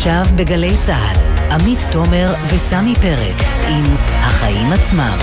עכשיו בגלי צה"ל, עמית תומר וסמי פרץ עם החיים עצמם.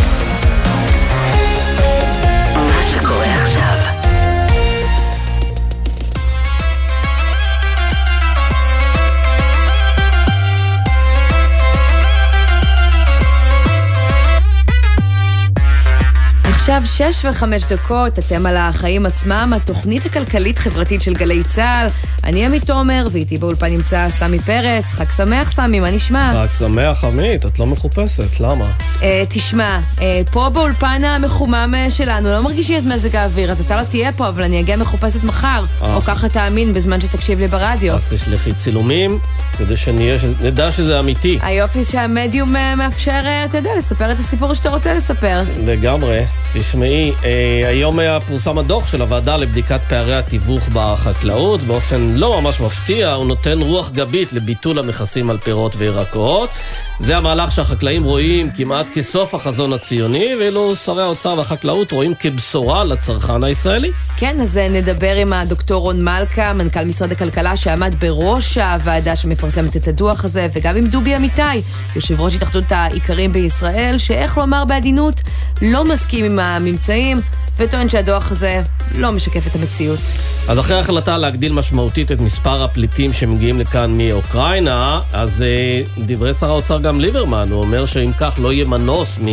עכשיו שש וחמש דקות, אתם על החיים עצמם, התוכנית הכלכלית-חברתית של גלי צה"ל. אני עמית תומר, ואיתי באולפן נמצא סמי פרץ. חג שמח, סמי, מה נשמע? חג שמח, עמית, את לא מחופשת, למה? Uh, תשמע, uh, פה באולפן המחומם uh, שלנו לא מרגישים את מזג האוויר, אז אתה לא תהיה פה, אבל אני אגיע מחופשת מחר. או ככה תאמין בזמן שתקשיב לי ברדיו. אז תשלחי צילומים, כדי שנדע שזה אמיתי. היופי שהמדיום מאפשר, אתה יודע, לספר את הסיפור שאתה רוצה לספר. לגמרי. תשמעי, אה, היום היה פורסם הדוח של הוועדה לבדיקת פערי התיווך בחקלאות. באופן לא ממש מפתיע, הוא נותן רוח גבית לביטול המכסים על פירות וירקות. זה המהלך שהחקלאים רואים כמעט כסוף החזון הציוני, ואילו שרי האוצר והחקלאות רואים כבשורה לצרכן הישראלי. כן, אז נדבר עם הדוקטור רון מלכה, מנכ"ל משרד הכלכלה, שעמד בראש הוועדה שמפרסמת את הדוח הזה, וגם עם דובי אמיתי, יושב ראש התאחדות האיכרים בישראל, שאיך לומר בעדינות, לא מסכים עם הממצאים. וטוען שהדוח הזה לא משקף את המציאות. אז אחרי ההחלטה להגדיל משמעותית את מספר הפליטים שמגיעים לכאן מאוקראינה, אז אה, דברי שר האוצר גם ליברמן, הוא אומר שאם כך לא יהיה מנוס מ...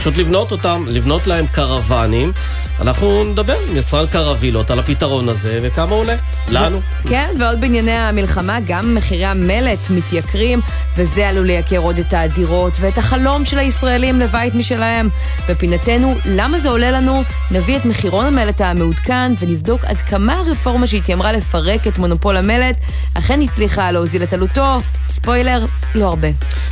פשוט לבנות אותם, לבנות להם קרוונים. אנחנו נדבר עם יצרן קרווילות על הפתרון הזה וכמה עולה לנו. כן, ועוד בענייני המלחמה, גם מחירי המלט מתייקרים, וזה עלול לייקר עוד את הדירות ואת החלום של הישראלים לבית משלהם. בפינתנו, למה זה עולה לנו? נביא את מחירון המלט המעודכן ונבדוק עד כמה הרפורמה שהתיימרה לפרק את מונופול המלט אכן הצליחה להוזיל את עלותו. ספוילר, לא הרבה.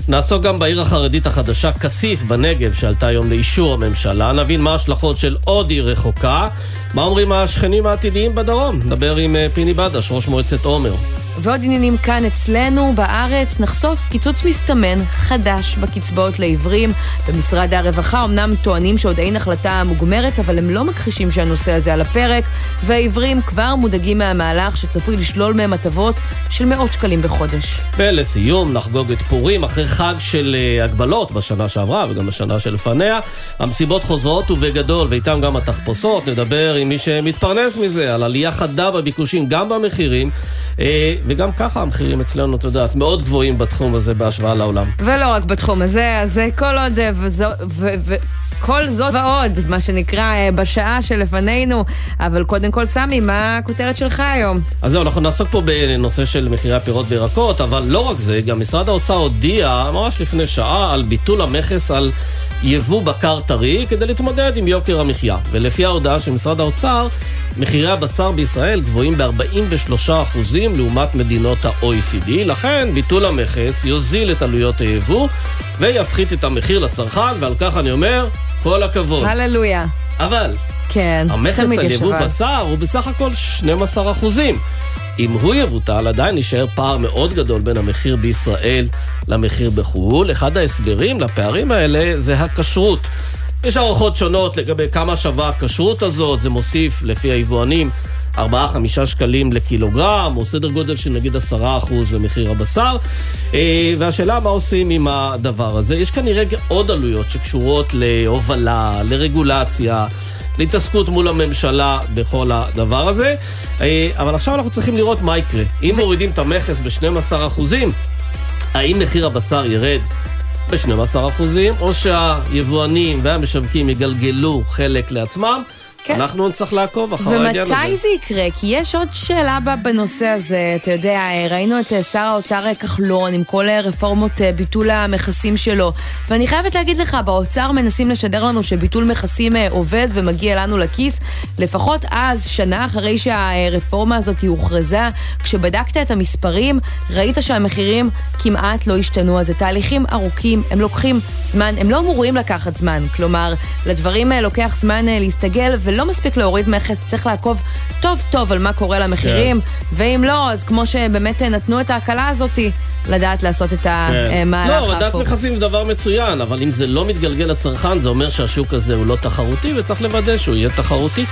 נעסוק גם בעיר החרדית החדשה כסיף בנגב, שעלתה היום לאישור הממשלה. נבין מה ההשלכות של עוד עיר רחוקה. מה אומרים השכנים העתידיים בדרום? נדבר עם אה, פיני בדש, ראש מועצת עומר. ועוד עניינים כאן אצלנו בארץ, נחשוף קיצוץ מסתמן חדש בקצבאות לעיוורים. במשרד הרווחה אמנם טוענים שעוד אין החלטה מוגמרת, אבל הם לא מכחישים שהנושא הזה על הפרק, והעיוורים כבר מודאגים מהמהלך שצפוי לשלול מהם הטבות של מאות שקלים בחודש. ולסיום, נחגוג את פורים אחרי חג של uh, הגבלות בשנה שעברה וגם בשנה שלפניה. המסיבות חוזרות ובגדול, ואיתם גם התחפושות. נדבר עם מי שמתפרנס מזה, על עלייה חדה בביקושים, גם במחירים. אה, וגם ככה המחירים אצלנו, את יודעת, מאוד גבוהים בתחום הזה בהשוואה לעולם. ולא רק בתחום הזה, אז כל עוד... אה, וזו, ו, ו, כל זאת ועוד, מה שנקרא, אה, בשעה שלפנינו. אבל קודם כל, סמי, מה הכותרת שלך היום? אז זהו, אנחנו נעסוק פה בנושא של מחירי הפירות וירקות, אבל לא רק זה, גם משרד האוצר הודיע ממש לפני שעה על ביטול המכס על יבוא בקר טרי כדי להתמודד עם יוקר המחיה. ולפי ההודעה של משרד האוצר, מחירי הבשר בישראל גבוהים ב-43% לעומת מדינות ה-OECD, לכן ביטול המכס יוזיל את עלויות היבוא ויפחית את המחיר לצרכן, ועל כך אני אומר, כל הכבוד. הללויה. אבל, כן, המכס על יבוא בשר הוא בסך הכל 12 אחוזים. אם הוא יבוטל, עדיין יישאר פער מאוד גדול בין המחיר בישראל למחיר בחו"ל. אחד ההסברים לפערים האלה זה הכשרות. יש הערכות שונות לגבי כמה שווה הכשרות הזאת, זה מוסיף, לפי היבואנים, 4-5 שקלים לקילוגרם, או סדר גודל של נגיד 10% למחיר הבשר. אה, והשאלה מה עושים עם הדבר הזה. יש כנראה עוד עלויות שקשורות להובלה, לרגולציה. להתעסקות מול הממשלה בכל הדבר הזה. אה, אבל עכשיו אנחנו צריכים לראות מה יקרה. אם מורידים את המכס ב-12%, האם מחיר הבשר ירד ב-12%, או שהיבואנים והמשווקים יגלגלו חלק לעצמם? כן. אנחנו נצטרך לעקוב אחר העניין הזה. ומתי זה יקרה? כי יש עוד שאלה בנושא הזה. אתה יודע, ראינו את אה, שר האוצר אה, כחלון עם כל אה, רפורמות ביטול המכסים שלו. ואני חייבת להגיד לך, באוצר מנסים לשדר לנו שביטול מכסים עובד ומגיע לנו לכיס. לפחות אז, שנה אחרי שהרפורמה הזאת הוכרזה, כשבדקת את המספרים, ראית שהמחירים כמעט לא השתנו. אז זה תהליכים ארוכים, הם לוקחים זמן, הם לא אמורים לקחת זמן. כלומר, לדברים לוקח זמן להסתגל, ולא... לא מספיק להוריד מכס, צריך לעקוב טוב טוב על מה קורה למחירים, כן. ואם לא, אז כמו שבאמת נתנו את ההקלה הזאתי, לדעת לעשות את המהלך ההפוך. לא, הורדת מכסים זה דבר מצוין, אבל אם זה לא מתגלגל לצרכן, זה אומר שהשוק הזה הוא לא תחרותי, וצריך לוודא שהוא יהיה תחרותי.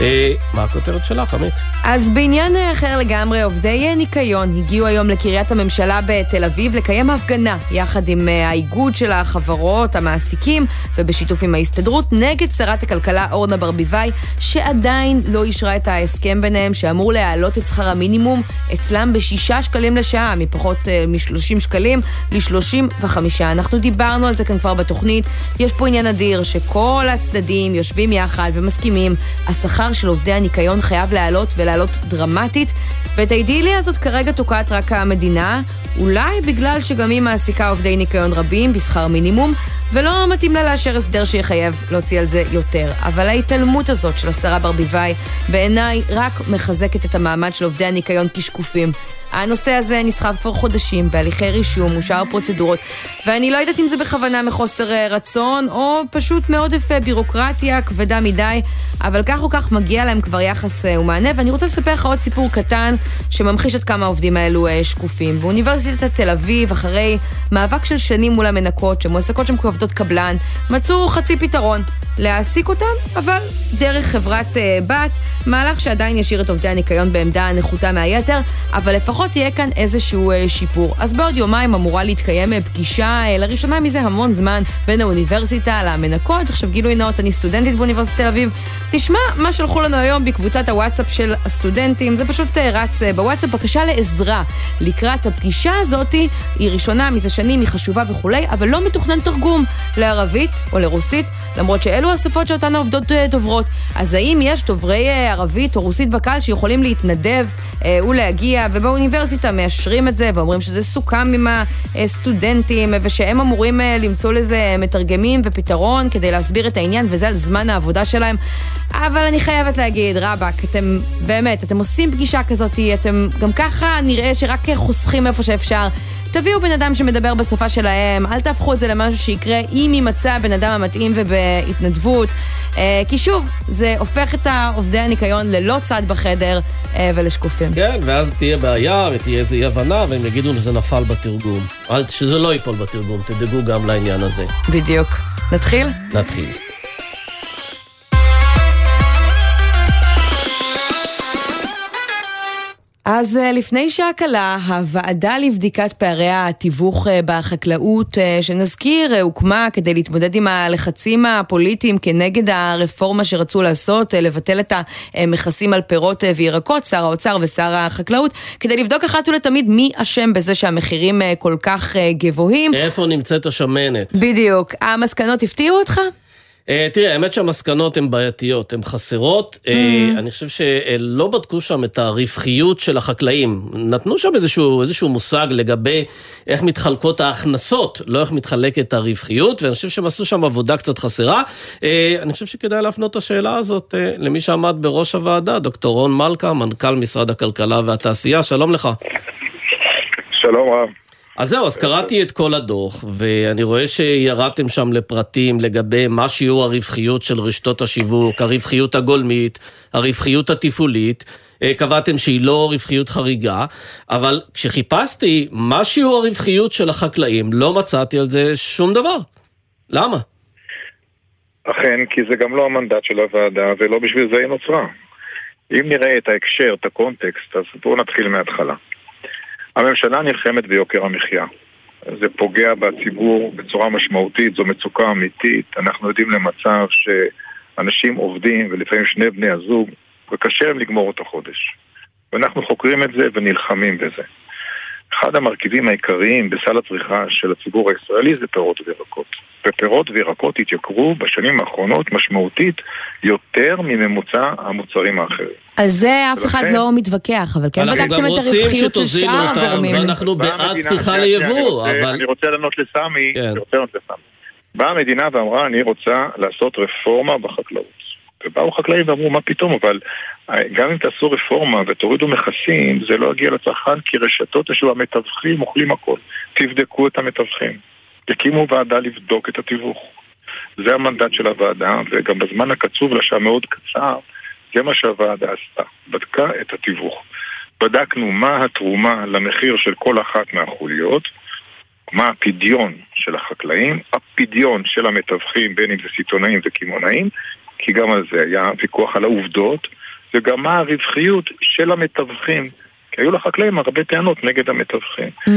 אה, מה הכותרת שלך, עמית? אז בעניין אחר לגמרי, עובדי ניקיון הגיעו היום לקריית הממשלה בתל אביב לקיים הפגנה יחד עם אה, האיגוד של החברות, המעסיקים, ובשיתוף עם ההסתדרות, נגד שרת הכלכלה אורנה ברביבאי, שעדיין לא אישרה את ההסכם ביניהם, שאמור להעלות את שכר המינימום אצלם בשישה שקלים לשעה, מפחות uh, מ-30 שקלים ל-35. אנחנו דיברנו על זה כאן כבר בתוכנית. יש פה עניין אדיר שכל הצדדים יושבים יחד ומסכימים. השכר של עובדי הניקיון חייב לעלות ולעלות דרמטית, ואת האידיליה הזאת כרגע תוקעת רק המדינה, אולי בגלל שגם היא מעסיקה עובדי ניקיון רבים בשכר מינימום, ולא מתאים לה לאשר הסדר שיחייב להוציא על זה יותר. אבל ההתעלמות הזאת של השרה ברביבאי, בעיניי רק מחזקת את המעמד של עובדי הניקיון כשקופים. הנושא הזה נסחב כבר חודשים בהליכי רישום, אושר פרוצדורות, ואני לא יודעת אם זה בכוונה מחוסר אה, רצון, או פשוט מעודף אה, בירוקרטיה כבדה מדי, אבל כך או כך מגיע להם כבר יחס אה, ומענה, ואני רוצה לספר לך עוד סיפור קטן שממחיש עד כמה העובדים האלו שקופים. באוניברסיטת תל אביב, אחרי מאבק של שנים מול המנקות, שמועסקות שם כעובדות קבלן, מצאו חצי פתרון. להעסיק אותם, אבל דרך חברת בת, מהלך שעדיין ישאיר את עובדי הניקיון בעמדה נחותה מהיתר, אבל לפחות תהיה כאן איזשהו uh, שיפור. אז בעוד יומיים אמורה להתקיים uh, פגישה, uh, לראשונה מזה המון זמן, בין האוניברסיטה למנקות. עכשיו גילוי נאות, אני סטודנטית באוניברסיטת תל אביב. תשמע מה שלחו לנו היום בקבוצת הוואטסאפ של הסטודנטים, זה פשוט רץ בוואטסאפ, בקשה לעזרה לקראת הפגישה הזאתי, היא ראשונה מזה שנים, היא חשובה וכולי, אבל לא מתוכנן תרגום לערבית או לרוסית, למרות שאלו אלו השפות שאותן העובדות אה, דוברות. אז האם יש דוברי אה, ערבית או רוסית בקהל שיכולים להתנדב אה, ולהגיע, ובאוניברסיטה מאשרים את זה ואומרים שזה סוכם עם הסטודנטים, ושהם אמורים למצוא לזה מתרגמים ופתרון כדי להסביר את העניין, וזה על זמן העבודה שלהם. אבל אני חייבת להגיד, רבאק, אתם באמת, אתם עושים פגישה כזאת, אתם גם ככה נראה שרק חוסכים איפה שאפשר. תביאו בן אדם שמדבר בשפה שלהם, אל תהפכו את זה למשהו שיקרה אם יימצא הבן אדם המתאים ובהתנדבות. אה, כי שוב, זה הופך את עובדי הניקיון ללא צד בחדר אה, ולשקופים. כן, ואז תהיה בעיה ותהיה איזו אי-הבנה, והם יגידו שזה נפל בתרגום. שזה לא ייפול בתרגום, תדאגו גם לעניין הזה. בדיוק. נתחיל? נתחיל. אז אה, לפני שעה קלה, הוועדה לבדיקת פערי התיווך אה, בחקלאות, אה, שנזכיר, הוקמה כדי להתמודד עם הלחצים הפוליטיים כנגד הרפורמה שרצו לעשות, לבטל את המכסים על פירות וירקות, שר האוצר ושר החקלאות, כדי לבדוק אחת ולתמיד מי אשם בזה שהמחירים כל כך גבוהים. איפה נמצאת השמנת? בדיוק. המסקנות הפתיעו אותך? Uh, תראה, האמת שהמסקנות הן בעייתיות, הן חסרות. Uh, אני חושב שלא בדקו שם את הרווחיות של החקלאים. נתנו שם איזשהו, איזשהו מושג לגבי איך מתחלקות ההכנסות, לא איך מתחלקת הרווחיות, ואני חושב שהם עשו שם עבודה קצת חסרה. Uh, אני חושב שכדאי להפנות את השאלה הזאת למי שעמד בראש הוועדה, דוקטור רון מלכה, מנכ"ל משרד הכלכלה והתעשייה, שלום לך. שלום רב. אז זהו, אז קראתי את כל הדוח, ואני רואה שירדתם שם לפרטים לגבי מה שיעור הרווחיות של רשתות השיווק, הרווחיות הגולמית, הרווחיות התפעולית. אה, קבעתם שהיא לא רווחיות חריגה, אבל כשחיפשתי מה שיעור הרווחיות של החקלאים, לא מצאתי על זה שום דבר. למה? אכן, כי זה גם לא המנדט של הוועדה, ולא בשביל זה היא נוצרה. אם נראה את ההקשר, את הקונטקסט, אז בואו נתחיל מההתחלה. הממשלה נלחמת ביוקר המחיה. זה פוגע בציבור בצורה משמעותית, זו מצוקה אמיתית. אנחנו יודעים למצב שאנשים עובדים, ולפעמים שני בני הזוג, וקשה להם לגמור את החודש. ואנחנו חוקרים את זה ונלחמים בזה. אחד המרכיבים העיקריים בסל הצריכה של הציבור הישראלי זה פירות וירקות. ופירות וירקות התייקרו בשנים האחרונות משמעותית יותר מממוצע המוצרים האחרים. על זה אף אחד לא מתווכח, אבל כן בדקתם את הרווחיות של שאר הגורמים. ואנחנו בעד פתיחה ליבוא, אבל... אני רוצה לענות לסמי, כן. אני רוצה לענות לסמי. באה המדינה ואמרה, אני רוצה לעשות רפורמה בחקלאות. ובאו חקלאים ואמרו, מה פתאום, אבל אה, גם אם תעשו רפורמה ותורידו מכסים, זה לא יגיע לצרכן, כי רשתות יש המתווכים אוכלים הכל. תבדקו את המתווכים. הקימו ועדה לבדוק את התיווך. זה המנדט של הוועדה, וגם בזמן הקצוב לשעה מאוד קצר, זה מה שהוועדה עשתה. בדקה את התיווך. בדקנו מה התרומה למחיר של כל אחת מהחוליות, מה הפדיון של החקלאים, הפדיון של המתווכים, בין אם זה סיטונאים וקמעונאים, כי גם על זה היה ויכוח על העובדות, וגם מה הרווחיות של המתווכים. כי היו לחקלאים הרבה טענות נגד המתווכים. Mm.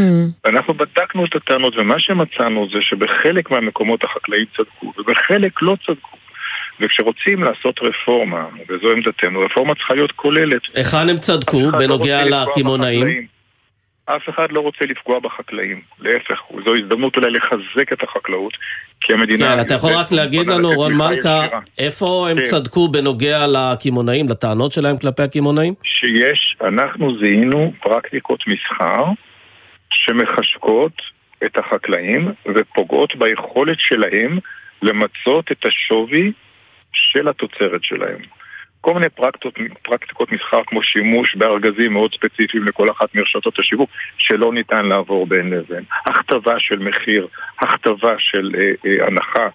ואנחנו בדקנו את הטענות, ומה שמצאנו זה שבחלק מהמקומות החקלאים צדקו, ובחלק לא צדקו. וכשרוצים לעשות רפורמה, וזו עמדתנו, רפורמה צריכה להיות כוללת. היכן הם צדקו לא בנוגע לקמעונאים? אף אחד לא רוצה לפגוע בחקלאים, להפך, זו הזדמנות אולי לחזק את החקלאות, כי המדינה... כן, אתה יכול רק להגיד לנו, רון מלכה, איפה הם כן. צדקו בנוגע לקמעונאים, לטענות שלהם כלפי הקמעונאים? שיש, אנחנו זיהינו פרקטיקות מסחר שמחשקות את החקלאים ופוגעות ביכולת שלהם למצות את השווי של התוצרת שלהם. כל מיני פרקטיקות, פרקטיקות מסחר כמו שימוש בארגזים מאוד ספציפיים לכל אחת מרשתות השיווק שלא ניתן לעבור בין לבין. הכתבה של מחיר, הכתבה של אה, אה, הנחה.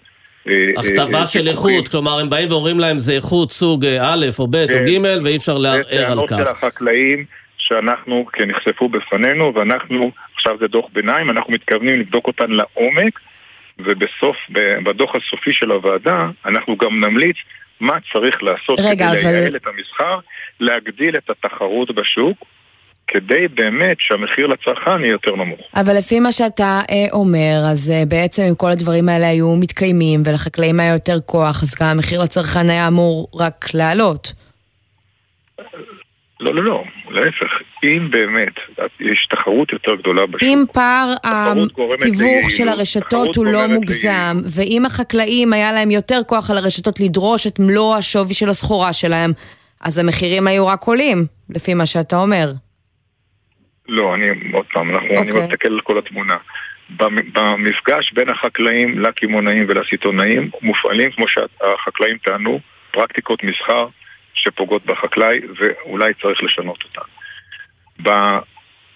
אה, הכתבה אה, של איכות, כלומר הם באים ואומרים להם זה איכות סוג אה, א' או ב' כן, או ג' ואי אפשר לערער על כך. זה של החקלאים שאנחנו, כן, נחשפו בפנינו ואנחנו, עכשיו זה דוח ביניים, אנחנו מתכוונים לבדוק אותן לעומק ובסוף, בדוח הסופי של הוועדה, אנחנו גם נמליץ מה צריך לעשות רגע, כדי אבל... לייעל את המסחר, להגדיל את התחרות בשוק. כדי באמת שהמחיר לצרכן יהיה יותר נמוך. אבל לפי מה שאתה אה, אומר, אז אה, בעצם אם כל הדברים האלה היו מתקיימים ולחקלאים היה יותר כוח, אז גם המחיר לצרכן היה אמור רק לעלות. לא, לא, לא, להפך. אם באמת יש תחרות יותר גדולה בשוק, אם פער התיווך של הרשתות הוא לא מוגזם, ואם החקלאים היה להם יותר כוח על הרשתות לדרוש את מלוא השווי של הסחורה שלהם, אז המחירים היו רק עולים, לפי מה שאתה אומר. לא, אני, עוד פעם, אנחנו, okay. אני אוקיי. מסתכל על כל התמונה. במפגש בין החקלאים לקמעונאים ולסיטונאים מופעלים, כמו שהחקלאים טענו, פרקטיקות מסחר שפוגעות בחקלאי ואולי צריך לשנות אותן.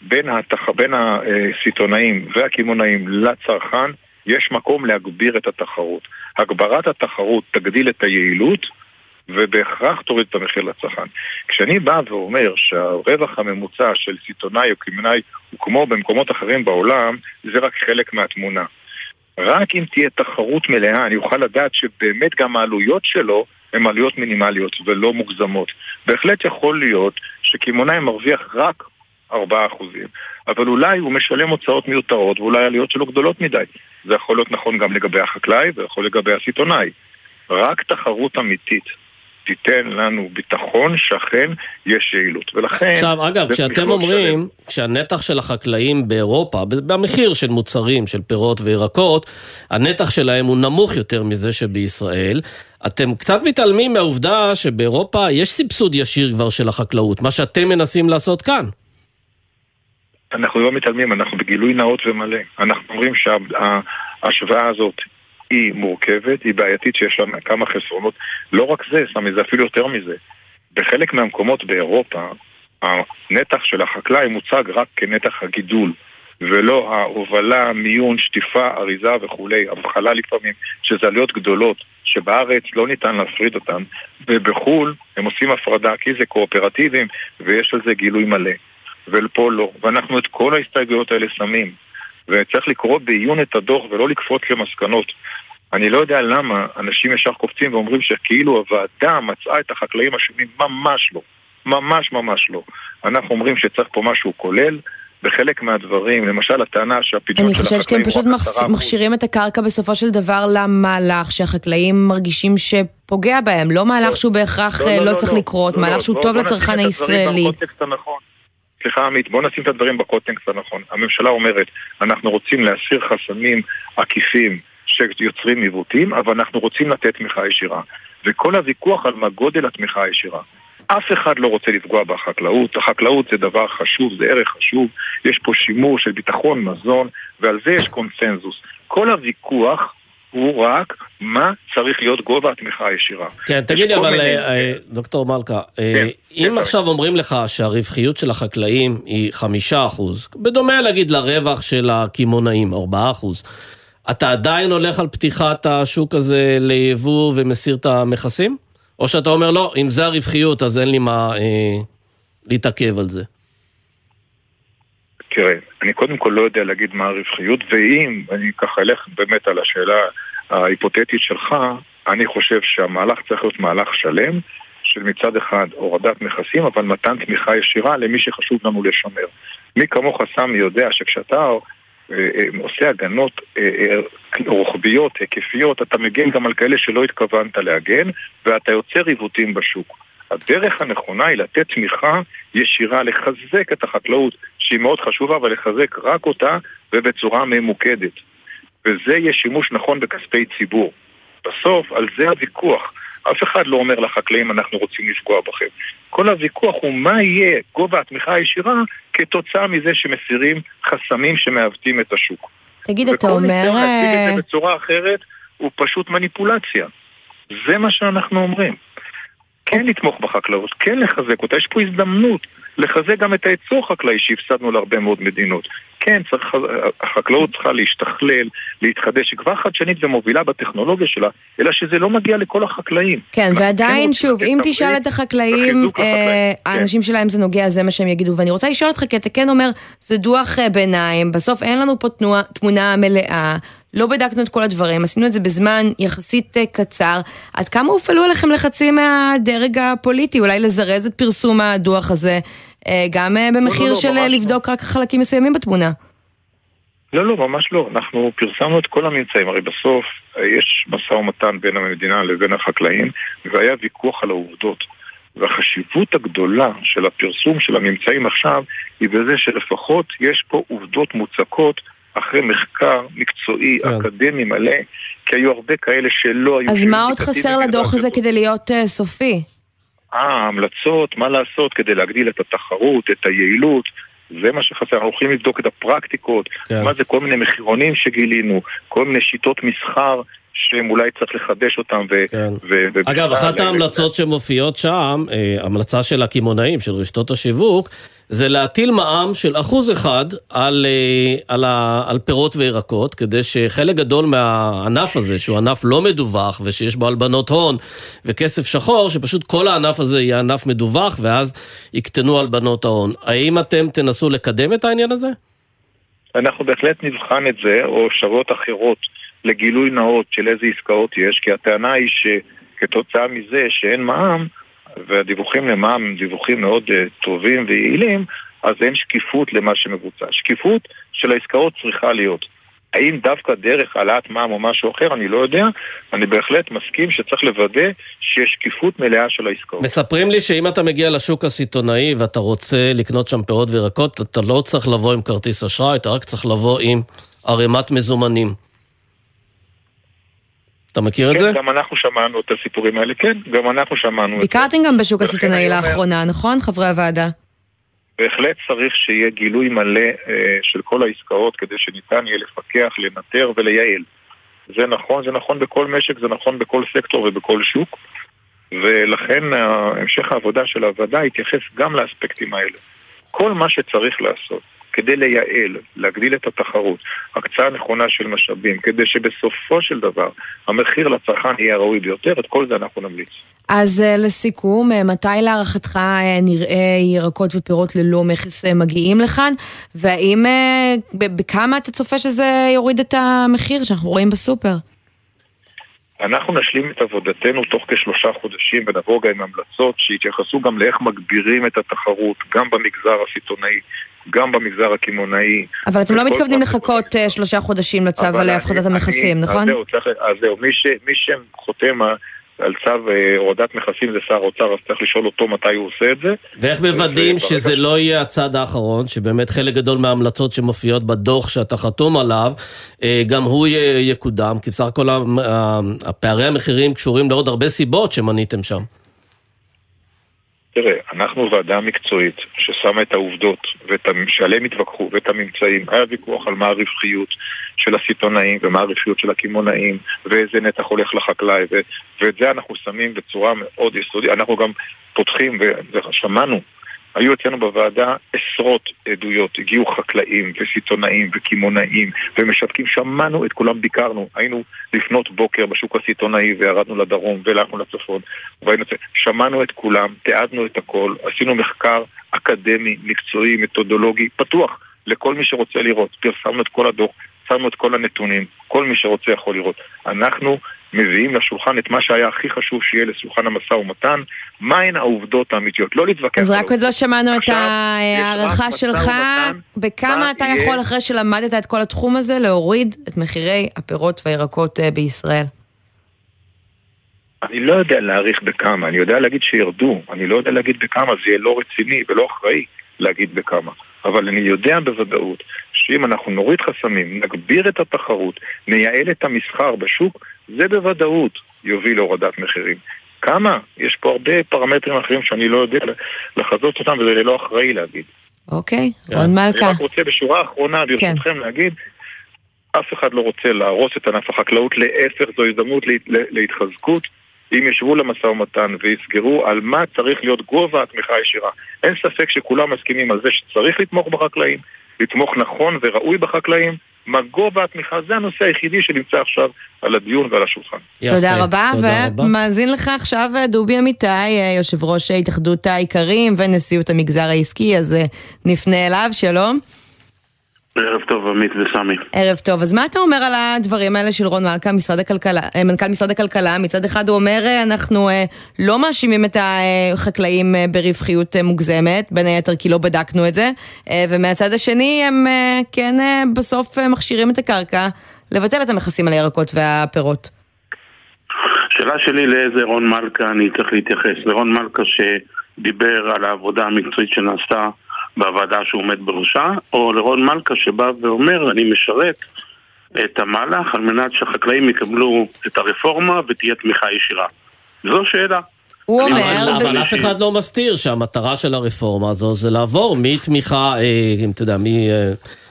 בין, התח... בין הסיטונאים והקמעונאים לצרכן יש מקום להגביר את התחרות. הגברת התחרות תגדיל את היעילות ובהכרח תוריד את המחיר לצרכן. כשאני בא ואומר שהרווח הממוצע של סיטונאי או קמעונאי הוא כמו במקומות אחרים בעולם, זה רק חלק מהתמונה. רק אם תהיה תחרות מלאה, אני אוכל לדעת שבאמת גם העלויות שלו הן עלויות מינימליות ולא מוגזמות. בהחלט יכול להיות שקמעונאי מרוויח רק 4%, אבל אולי הוא משלם הוצאות מיותרות ואולי עלויות שלו גדולות מדי. זה יכול להיות נכון גם לגבי החקלאי ויכול לגבי הסיטונאי. רק תחרות אמיתית תיתן לנו ביטחון שאכן יש יעילות. ולכן... עכשיו, אגב, כשאתם אומרים שלם. שהנתח של החקלאים באירופה, במחיר של מוצרים, של פירות וירקות, הנתח שלהם הוא נמוך יותר מזה שבישראל, אתם קצת מתעלמים מהעובדה שבאירופה יש סבסוד ישיר כבר של החקלאות, מה שאתם מנסים לעשות כאן. אנחנו לא מתעלמים, אנחנו בגילוי נאות ומלא. אנחנו אומרים שההשוואה הזאת היא מורכבת, היא בעייתית, שיש לה כמה חסרונות. לא רק זה, סמי, זה אפילו יותר מזה. בחלק מהמקומות באירופה, הנתח של החקלאי מוצג רק כנתח הגידול. ולא ההובלה, מיון, שטיפה, אריזה וכולי, הבחלה לפעמים, שזה עלויות גדולות, שבארץ לא ניתן להפריד אותן, ובחו"ל הם עושים הפרדה כי זה קואופרטיבים ויש על זה גילוי מלא. ופה לא. ואנחנו את כל ההסתייגויות האלה שמים. וצריך לקרוא בעיון את הדוח ולא לקפוץ למסקנות. אני לא יודע למה אנשים ישר קופצים ואומרים שכאילו הוועדה מצאה את החקלאים אשמים, ממש לא. ממש ממש לא. אנחנו אומרים שצריך פה משהו כולל. בחלק מהדברים, למשל הטענה שהפדיון של החקלאים אני חושבת שאתם פשוט מכשירים את הקרקע בסופו של דבר למהלך שהחקלאים מרגישים שפוגע בהם, לא מהלך שהוא בהכרח לא, לא, לא, לא צריך לקרות, מהלך שהוא טוב לצרכן הישראלי. סליחה עמית, בואו נשים את הדברים בקוטקסט הנכון. הממשלה אומרת, אנחנו רוצים להסיר חסמים עקיפים שיוצרים עיוותים, אבל אנחנו רוצים לתת תמיכה ישירה. וכל הוויכוח על מה גודל התמיכה הישירה. אף אחד לא רוצה לפגוע בחקלאות, החקלאות זה דבר חשוב, זה ערך חשוב, יש פה שימור של ביטחון מזון, ועל זה יש קונסנזוס. כל הוויכוח הוא רק מה צריך להיות גובה התמיכה הישירה. כן, תגיד לי, אבל מיני... אה, אה, דוקטור מלכה, אה, כן, אם כן, עכשיו כן. אומרים לך שהרווחיות של החקלאים היא חמישה אחוז, בדומה להגיד לרווח של הקמעונאים, ארבעה אחוז, אתה עדיין הולך על פתיחת השוק הזה ליבוא ומסיר את המכסים? או שאתה אומר, לא, אם זה הרווחיות, אז אין לי מה אה, להתעכב על זה. תראה, אני קודם כל לא יודע להגיד מה הרווחיות, ואם אני ככה אלך באמת על השאלה ההיפותטית שלך, אני חושב שהמהלך צריך להיות מהלך שלם, של מצד אחד הורדת מכסים, אבל מתן תמיכה ישירה למי שחשוב לנו לשמר. מי כמוך סמי יודע שכשאתה אה, אה, עושה הגנות אה, רוחביות, היקפיות, אתה מגן גם על כאלה שלא התכוונת להגן, ואתה יוצר עיוותים בשוק. הדרך הנכונה היא לתת תמיכה ישירה, לחזק את החקלאות, שהיא מאוד חשובה, אבל לחזק רק אותה ובצורה ממוקדת. וזה יהיה שימוש נכון בכספי ציבור. בסוף, על זה הוויכוח. אף אחד לא אומר לחקלאים אנחנו רוצים לפגוע בכם. כל הוויכוח הוא מה יהיה גובה התמיכה הישירה כתוצאה מזה שמסירים חסמים שמעוותים את השוק. תגיד, אתה אומר... וכל ניסיון להציג את זה אה, בצורה אחרת הוא פשוט מניפולציה. זה מה שאנחנו אומרים. כן לתמוך בחקלאות, כן לחזק אותה, יש פה הזדמנות לחזק גם את הייצור החקלאי שהפסדנו להרבה מאוד מדינות. כן, צריך, החקלאות צריכה להשתכלל, להתחדש, היא כבר חדשנית ומובילה בטכנולוגיה שלה, אלא שזה לא מגיע לכל החקלאים. כן, ועדיין, כן שוב, אם תשאל את החקלאים, אה, כן. האנשים כן. שלהם זה נוגע, זה מה שהם יגידו. ואני רוצה לשאול אותך, כי אתה כן אומר, זה דוח אה, ביניים, בסוף אין לנו פה תנועה, תמונה מלאה. לא בדקנו את כל הדברים, עשינו את זה בזמן יחסית אה, קצר. עד כמה הופעלו עליכם לחצים מהדרג הפוליטי? אולי לזרז את פרסום הדוח הזה, אה, גם אה, במחיר לא, לא, של לא, לבדוק לא. רק חלקים מסוימים בתמונה? לא, לא, ממש לא. אנחנו פרסמנו את כל הממצאים. הרי בסוף יש משא ומתן בין המדינה לבין החקלאים, והיה ויכוח על העובדות. והחשיבות הגדולה של הפרסום של הממצאים עכשיו היא בזה שלפחות יש פה עובדות מוצקות אחרי מחקר מקצועי, כן. אקדמי מלא, כי היו הרבה כאלה שלא היו... אז מה עוד חסר לדוח הזה כדי להיות uh, סופי? אה, המלצות, מה לעשות כדי להגדיל את התחרות, את היעילות, זה מה שחסר. אנחנו הולכים לבדוק את הפרקטיקות, כן. מה זה כל מיני מחירונים שגילינו, כל מיני שיטות מסחר שהם אולי צריך לחדש אותם. ו- כן. ו- ו- אגב, אחת ההמלצות שמופיעות שם, אה, המלצה של הקמעונאים, של רשתות השיווק, זה להטיל מע"מ של אחוז אחד על, אה, על, ה, על פירות וירקות, כדי שחלק גדול מהענף הזה, שהוא ענף לא מדווח ושיש בו הלבנות הון וכסף שחור, שפשוט כל הענף הזה יהיה ענף מדווח ואז יקטנו הלבנות ההון. האם אתם תנסו לקדם את העניין הזה? אנחנו בהחלט נבחן את זה, או אפשרויות אחרות לגילוי נאות של איזה עסקאות יש, כי הטענה היא שכתוצאה מזה שאין מע"מ, והדיווחים למע"מ הם דיווחים מאוד uh, טובים ויעילים, אז אין שקיפות למה שמבוצע. שקיפות של העסקאות צריכה להיות. האם דווקא דרך העלאת מע"מ או משהו אחר, אני לא יודע. אני בהחלט מסכים שצריך לוודא שיש שקיפות מלאה של העסקאות. מספרים לי שאם אתה מגיע לשוק הסיטונאי ואתה רוצה לקנות שם פירות וירקות, אתה לא צריך לבוא עם כרטיס אשראי, אתה רק צריך לבוא עם ערימת מזומנים. אתה מכיר כן, את זה? כן, גם אנחנו שמענו את הסיפורים האלה, כן, גם אנחנו שמענו את זה. ביקרתם גם בשוק הסיטונאי לאחרונה, נכון, חברי הוועדה? בהחלט צריך שיהיה גילוי מלא אה, של כל העסקאות כדי שניתן יהיה לפקח, לנטר ולייעל. זה נכון, זה נכון בכל משק, זה נכון בכל סקטור ובכל שוק, ולכן המשך העבודה של הוועדה יתייחס גם לאספקטים האלה. כל מה שצריך לעשות כדי לייעל, להגדיל את התחרות, הקצאה נכונה של משאבים, כדי שבסופו של דבר המחיר לצרכן יהיה הראוי ביותר, את כל זה אנחנו נמליץ. אז אה, לסיכום, אה, מתי להערכתך אה, נראה ירקות ופירות ללא מכס מגיעים לכאן? והאם, בכמה אתה צופה שזה יוריד את המחיר שאנחנו רואים בסופר? אנחנו נשלים את עבודתנו תוך כשלושה חודשים ונבוא גם עם המלצות שיתייחסו גם לאיך מגבירים את התחרות, גם במגזר הסיטונאי, גם במגזר הקמעונאי. אבל אתם לא מתכוונים לחכות אה, שלושה חודשים לצו על הפחתת המכסים, נכון? אז זהו, צריך, אז זהו, מי, ש, מי שחותם על צו אה, הורדת מכסים זה שר האוצר, אז צריך לשאול אותו מתי הוא עושה את זה. ואיך מוודאים שזה לא יהיה הצעד האחרון, שבאמת חלק גדול מההמלצות שמופיעות בדוח שאתה חתום עליו, אה, גם הוא יקודם, כי בסך הכל הפערי המחירים קשורים לעוד הרבה סיבות שמניתם שם. תראה, אנחנו ועדה מקצועית ששמה את העובדות שעליהם התווכחו ואת הממצאים. היה ויכוח על מה הרווחיות של הסיטונאים ומה הרווחיות של הקמעונאים ואיזה נתח הולך לחקלאי ו- ואת זה אנחנו שמים בצורה מאוד יסודית. אנחנו גם פותחים ושמענו היו אצלנו בוועדה עשרות עדויות, הגיעו חקלאים וסיטונאים וקמעונאים ומשווקים, שמענו את כולם, ביקרנו, היינו לפנות בוקר בשוק הסיטונאי וירדנו לדרום והלכנו לצפון, והיינו... שמענו את כולם, תיעדנו את הכל, עשינו מחקר אקדמי, מקצועי, מתודולוגי, פתוח לכל מי שרוצה לראות, פרסמנו את כל הדוח, שמנו את כל הנתונים, כל מי שרוצה יכול לראות. אנחנו מביאים לשולחן את מה שהיה הכי חשוב שיהיה לשולחן המשא ומתן, מהן העובדות האמיתיות, לא להתווכח. אז רק עוד לא שמענו את ההערכה שלך, בכמה אתה יכול, אחרי שלמדת את כל התחום הזה, להוריד את מחירי הפירות והירקות אה, בישראל? אני לא יודע להעריך בכמה, אני יודע להגיד שירדו, אני לא יודע להגיד בכמה, זה יהיה לא רציני ולא אחראי להגיד בכמה. אבל אני יודע בוודאות שאם אנחנו נוריד חסמים, נגביר את התחרות, נייעל את המסחר בשוק, זה בוודאות יוביל להורדת מחירים. כמה? יש פה הרבה פרמטרים אחרים שאני לא יודע לחזות אותם וזה לא אחראי להגיד. אוקיי, רון מלכה. אני רק רוצה בשורה האחרונה, ברשותכם, כן. להגיד, אף אחד לא רוצה להרוס את ענף החקלאות, להפך זו הזדמנות להתחזקות. אם ישבו למשא ומתן ויסגרו על מה צריך להיות גובה התמיכה הישירה. אין ספק שכולם מסכימים על זה שצריך לתמוך בחקלאים, לתמוך נכון וראוי בחקלאים. מה גובה התמיכה, זה הנושא היחידי שנמצא עכשיו על הדיון ועל השולחן. יפה, תודה רבה, ומאזין לך עכשיו דובי אמיתי, יושב ראש התאחדות האיכרים ונשיאות המגזר העסקי, אז נפנה אליו, שלום. ערב טוב, עמית וסמי. ערב טוב. אז מה אתה אומר על הדברים האלה של רון מלכה, משרד הכלכלה, אה, מנכ"ל משרד הכלכלה? מצד אחד הוא אומר, אה, אנחנו אה, לא מאשימים את החקלאים ברווחיות מוגזמת, בין היתר כי לא בדקנו את זה, ומהצד השני הם כן בסוף מכשירים את הקרקע לבטל את המכסים על הירקות והפירות. השאלה שלי לאיזה רון מלכה אני צריך להתייחס. לרון מלכה שדיבר על העבודה המקצועית שנעשתה בוועדה שהוא עומד בראשה, או לרון מלכה שבא ואומר, אני משרת את המהלך על מנת שהחקלאים יקבלו את הרפורמה ותהיה תמיכה ישירה. זו שאלה. הוא אומר... אבל אף אחד לא מסתיר שהמטרה של הרפורמה הזו זה לעבור מתמיכה, אה, אם אתה יודע,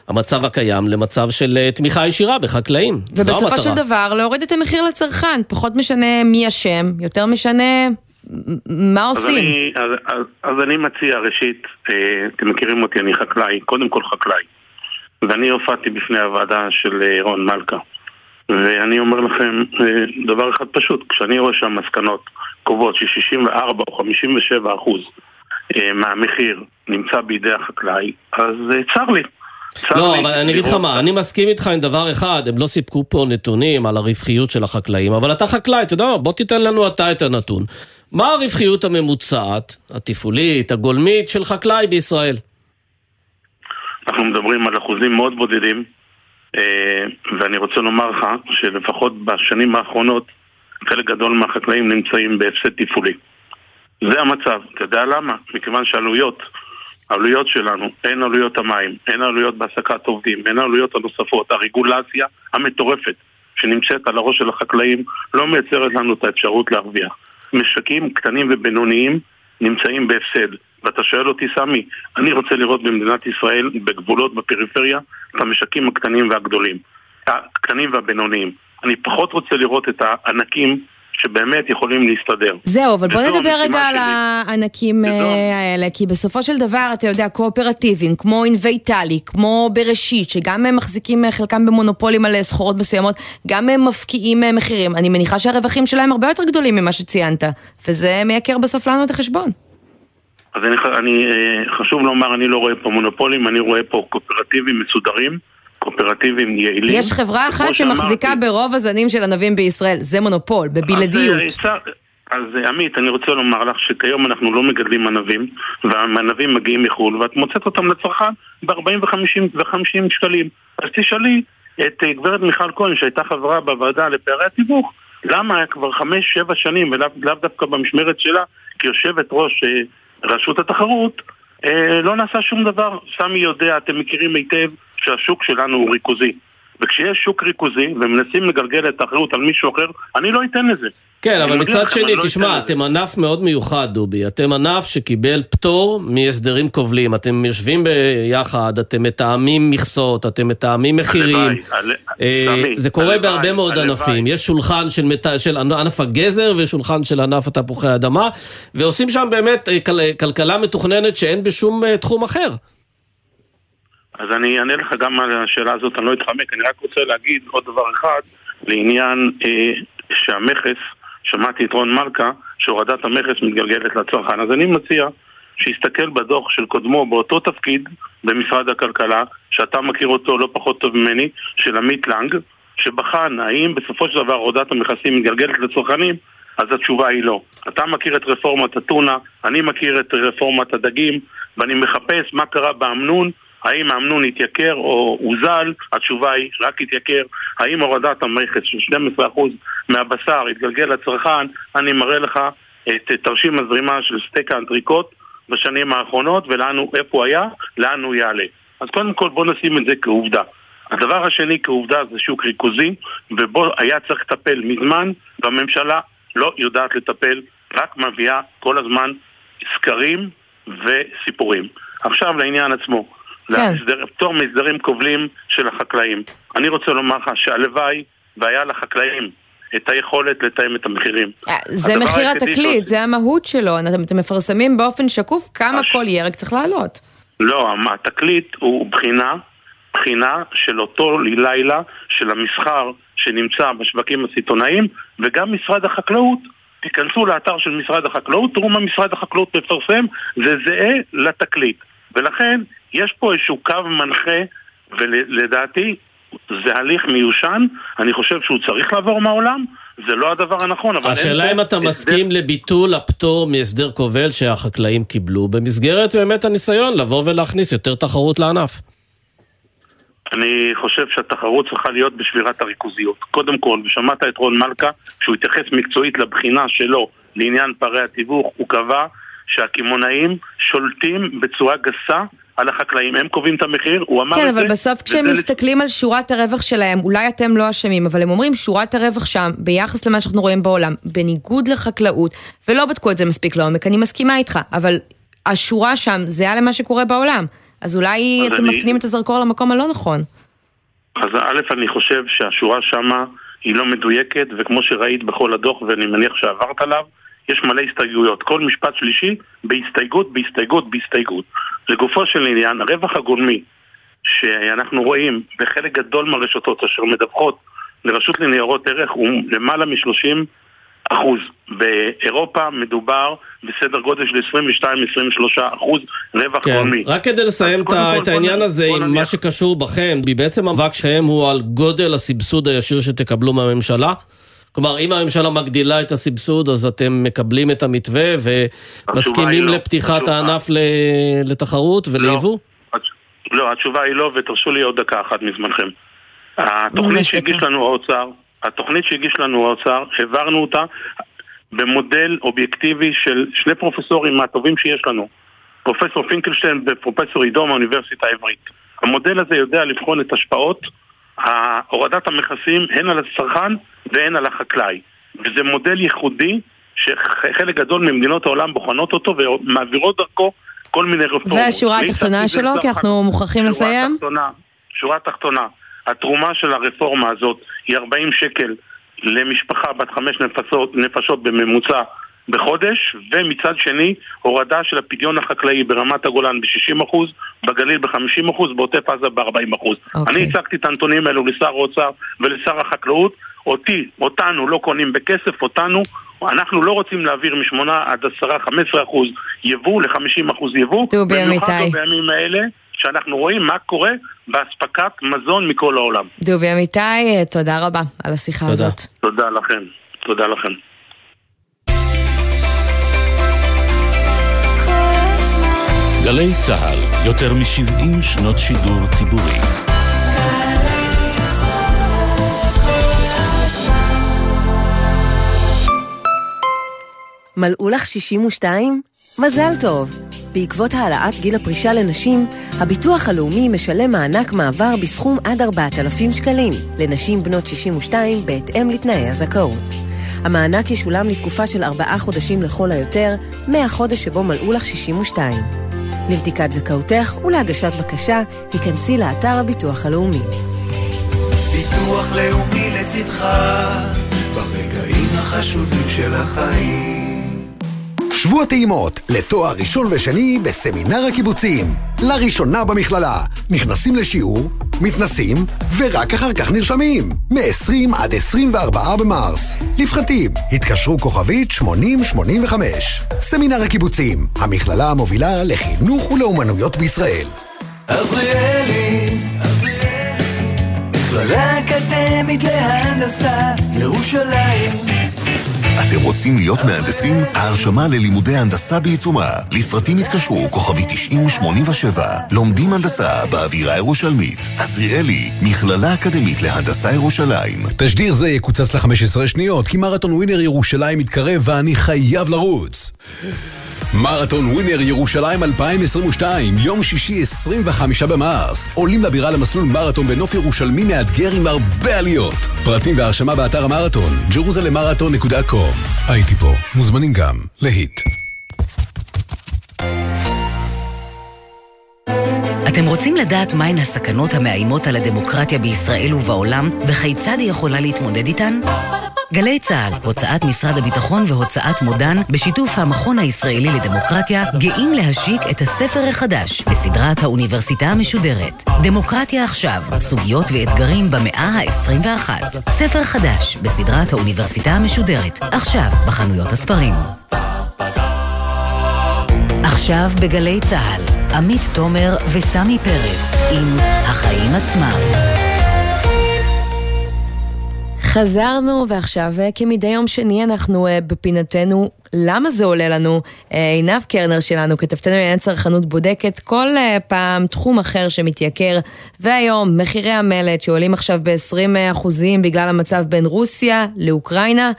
מהמצב הקיים למצב של אה, תמיכה ישירה בחקלאים. ובסופו של דבר להוריד את המחיר לצרכן, פחות משנה מי אשם, יותר משנה מה עושים? אז אני, אז, אז, אז אני מציע, ראשית, אה, אתם מכירים אותי, אני חקלאי, קודם כל חקלאי. ואני הופעתי בפני הוועדה של אה, רון מלכה. ואני אומר לכם אה, דבר אחד פשוט, כשאני רואה שהמסקנות קובעות ש-64 או 57 אחוז מהמחיר נמצא בידי החקלאי, אז צר לי. לא, אבל אני אגיד לך מה, אני מסכים איתך עם דבר אחד, הם לא סיפקו פה נתונים על הרווחיות של החקלאים, אבל אתה חקלאי, אתה יודע מה, בוא תיתן לנו אתה את הנתון. מה הרווחיות הממוצעת, התפעולית, הגולמית, של חקלאי בישראל? אנחנו מדברים על אחוזים מאוד בודדים, אה, ואני רוצה לומר לך שלפחות בשנים האחרונות חלק גדול מהחקלאים נמצאים בהפסד תפעולי. זה המצב. אתה יודע למה? מכיוון שעלויות, העלויות שלנו, אין עלויות המים, אין עלויות בהעסקת עובדים, אין עלויות הנוספות, הרגולציה המטורפת שנמצאת על הראש של החקלאים לא מייצרת לנו את האפשרות להרוויח. משקים קטנים ובינוניים נמצאים בהפסד. ואתה שואל אותי, סמי, אני רוצה לראות במדינת ישראל, בגבולות, בפריפריה, את המשקים הקטנים והגדולים. הקטנים והבינוניים. אני פחות רוצה לראות את הענקים שבאמת יכולים להסתדר. זהו, אבל בוא נדבר רגע על הענקים אה, האלה, כי בסופו של דבר, אתה יודע, קואופרטיבים, כמו אינוויטלי, כמו בראשית, שגם הם מחזיקים אה, חלקם במונופולים על אה, סחורות מסוימות, גם הם מפקיעים מחירים. אני מניחה שהרווחים שלהם הרבה יותר גדולים ממה שציינת, וזה מייקר בסוף לנו את החשבון. אז אני, אני, חשוב לומר, אני לא רואה פה מונופולים, אני רואה פה קואופרטיבים מסודרים. קואופרטיבים יעילים. יש חברה אחת שמחזיקה שאמרתי, ברוב הזנים של ענבים בישראל, זה מונופול, בבלעדיות. אז, אה, אז אה, עמית, אני רוצה לומר לך שכיום אנחנו לא מגדלים ענבים, והענבים מגיעים מחו"ל, ואת מוצאת אותם לצרכן ב-40 ו-50 שקלים. אז תשאלי את אה, גברת מיכל כהן, שהייתה חברה בוועדה לפערי התיווך, למה כבר 5-7 שנים, ולאו דווקא במשמרת שלה, כיושבת ראש רשות התחרות, לא נעשה שום דבר. סמי יודע, אתם מכירים היטב, שהשוק שלנו הוא ריכוזי. וכשיש שוק ריכוזי ומנסים לגלגל את האחריות על מישהו אחר, אני לא אתן לזה. כן, אבל מצד שני, לא תשמע, אתם ענף מאוד מיוחד, דובי. אתם ענף שקיבל פטור מהסדרים כובלים. אתם יושבים ביחד, אתם מתאמים מכסות, אתם מתאמים מחירים. אה, זה קורה בהרבה מאוד ענפים. יש שולחן של ענף הגזר ושולחן של ענף התפוחי האדמה, ועושים שם באמת אה, כלכלה מתוכננת שאין בשום אה, תחום אחר. אז אני אענה לך גם על השאלה הזאת, אני לא אתחמק, אני רק רוצה להגיד עוד דבר אחד לעניין אה, שהמכס, שמעתי את רון מלכה, שהורדת המכס מתגלגלת לצרכן. אז אני מציע שיסתכל בדוח של קודמו באותו תפקיד במשרד הכלכלה, שאתה מכיר אותו לא פחות טוב ממני, של עמית לנג, שבחן האם בסופו של דבר הורדת המכסים מתגלגלת לצרכנים, אז התשובה היא לא. אתה מכיר את רפורמת הטונה, אני מכיר את רפורמת הדגים, ואני מחפש מה קרה באמנון, האם האמנון התייקר או הוזל, התשובה היא רק התייקר. האם הורדת המכס של 12% מהבשר התגלגל לצרכן, אני מראה לך את תרשים הזרימה של סטייק האנטריקוט בשנים האחרונות ולאן הוא, איפה הוא היה, לאן הוא יעלה. אז קודם כל בוא נשים את זה כעובדה. הדבר השני כעובדה זה שוק ריכוזי, ובו היה צריך לטפל מזמן, והממשלה לא יודעת לטפל, רק מביאה כל הזמן סקרים וסיפורים. עכשיו לעניין עצמו. כן. פטור מהסדרים כובלים של החקלאים. אני רוצה לומר לך שהלוואי והיה לחקלאים את היכולת לתאם את המחירים. אה, זה מחיר התקליט, זה המהות שלו, אתם מפרסמים באופן שקוף כמה הש... כל ירק צריך לעלות. לא, התקליט הוא בחינה, בחינה של אותו לילה של המסחר שנמצא בשווקים הסיטונאיים, וגם משרד החקלאות. תיכנסו לאתר של משרד החקלאות, תראו מה משרד החקלאות מפרסם, זה זהה לתקליט. ולכן, יש פה איזשהו קו מנחה, ולדעתי, זה הליך מיושן, אני חושב שהוא צריך לעבור מהעולם, זה לא הדבר הנכון, אבל... השאלה אם אתה הסדר... מסכים לביטול הפטור מהסדר כובל שהחקלאים קיבלו, במסגרת באמת הניסיון לבוא ולהכניס יותר תחרות לענף. אני חושב שהתחרות צריכה להיות בשבירת הריכוזיות. קודם כל, ושמעת את רון מלכה, שהוא התייחס מקצועית לבחינה שלו לעניין פערי התיווך, הוא קבע שהקמעונאים שולטים בצורה גסה על החקלאים, הם קובעים את המחיר, הוא אמר כן, את זה. כן, אבל בסוף כשהם מסתכלים. על שורת הרווח שלהם, אולי אתם לא אשמים, אבל הם אומרים שורת הרווח שם, ביחס למה שאנחנו רואים בעולם, בניגוד לחקלאות, ולא בדקו את זה מספיק לעומק, אני מסכימה איתך, אבל השורה שם זהה למה שקורה בעולם. אז אולי אז אתם אני... מפנים את הזרקור למקום הלא נכון. אז א', אני חושב שהשורה שמה היא לא מדויקת, וכמו שראית בכל הדוח, ואני מניח שעברת עליו, יש מלא הסתייגויות. כל משפט שלישי בהסתייגות, בהסתייגות, בהסתייגות. לגופו של עניין, הרווח הגולמי שאנחנו רואים בחלק גדול מהרשתות אשר מדווחות לרשות לניירות ערך הוא למעלה מ-30 אחוז. באירופה מדובר בסדר גודל של 22-23 אחוז רווח כן. גולמי. רק כדי לסיים את, את העניין הזה עם מה שקשור בכם, בעצם המאבק שלהם הוא על גודל הסבסוד הישיר שתקבלו מהממשלה. כלומר, אם הממשלה מגדילה את הסבסוד, אז אתם מקבלים את המתווה ומסכימים לא. לפתיחת התשובה... הענף לתחרות וליבוא? לא, לא, התשובה היא לא, ותרשו לי עוד דקה אחת מזמנכם. התוכנית שהגיש לנו האוצר, התוכנית שהגיש לנו האוצר, העברנו אותה במודל אובייקטיבי של שני פרופסורים מהטובים שיש לנו, פרופסור פינקלשטיין ופרופסור עידו מהאוניברסיטה העברית. המודל הזה יודע לבחון את השפעות הורדת המכסים הן על הצרכן והן על החקלאי. וזה מודל ייחודי שחלק גדול ממדינות העולם בוחנות אותו ומעבירות דרכו כל מיני רפורמות. והשורה התחתונה שלו, כי אנחנו מוכרחים לסיים. תחתונה, שורה תחתונה, התרומה של הרפורמה הזאת היא 40 שקל למשפחה בת חמש נפשות, נפשות בממוצע בחודש, ומצד שני, הורדה של הפדיון החקלאי ברמת הגולן ב-60%, בגליל ב-50%, בעוטף עזה ב-40%. Okay. אני הצגתי את הנתונים האלו לשר האוצר ולשר החקלאות, אותי, אותנו לא קונים בכסף, אותנו, אנחנו לא רוצים להעביר מ-8 עד 10, 15 אחוז יבוא ל-50 אחוז יבוא, במיוחד לא בימים האלה, שאנחנו רואים מה קורה באספקת מזון מכל העולם. דובי אמיתי, תודה רבה על השיחה תודה. הזאת. תודה לכם, תודה לכם. גלי צה"ל, יותר מ-70 שנות שידור ציבורי. מלאו לך 62? מזל טוב! בעקבות העלאת גיל הפרישה לנשים, הביטוח הלאומי משלם מענק מעבר בסכום עד 4,000 שקלים לנשים בנות 62 בהתאם לתנאי הזכאות. המענק ישולם לתקופה של ארבעה חודשים לכל היותר, מהחודש שבו מלאו לך 62. לבדיקת זכאותך ולהגשת בקשה, היכנסי לאתר הביטוח הלאומי. ביטוח לאומי לצדך, ברגעים החשובים של החיים. שבוע טעימות לתואר ראשון ושני בסמינר הקיבוצים. לראשונה במכללה. נכנסים לשיעור, מתנסים, ורק אחר כך נרשמים. מ-20 עד 24 במרס. לפחתים, התקשרו כוכבית 8085. סמינר הקיבוצים, המכללה המובילה לחינוך ולאומנויות בישראל. עזריאלי, מכללה אקדמית להנדסה, ירושלים. אתם רוצים להיות מהנדסים? ההרשמה ללימודי הנדסה בעיצומה. לפרטים התקשרו כוכבי 9087. לומדים הנדסה באווירה ירושלמית. עזריאלי, מכללה אקדמית להנדסה ירושלים. תשדיר זה יקוצץ ל-15 שניות, כי מרתון ווינר ירושלים מתקרב ואני חייב לרוץ. מרתון ווינר ירושלים 2022, יום שישי 25 במרס. עולים לבירה למסלול מרתון בנוף ירושלמי מאתגר עם הרבה עליות. פרטים והרשמה באתר המרתון, jerusalemarathon.com. הייתי פה, מוזמנים גם, להיט. אתם רוצים לדעת מהן הסכנות המאיימות על הדמוקרטיה בישראל ובעולם, וכיצד היא יכולה להתמודד איתן? גלי צה"ל, הוצאת משרד הביטחון והוצאת מודן, בשיתוף המכון הישראלי לדמוקרטיה, גאים להשיק את הספר החדש בסדרת האוניברסיטה המשודרת. דמוקרטיה עכשיו, סוגיות ואתגרים במאה ה-21. ספר חדש בסדרת האוניברסיטה המשודרת, עכשיו בחנויות הספרים. עכשיו בגלי צה"ל, עמית תומר וסמי פרץ עם החיים עצמם. חזרנו, ועכשיו אה, כמדי יום שני אנחנו אה, בפינתנו למה זה עולה לנו. אה, עינב קרנר שלנו, כתבתנו לעניין צרכנות, בודקת כל פעם תחום אחר שמתייקר, והיום מחירי המלט שעולים עכשיו ב-20% בגלל המצב בין רוסיה לאוקראינה,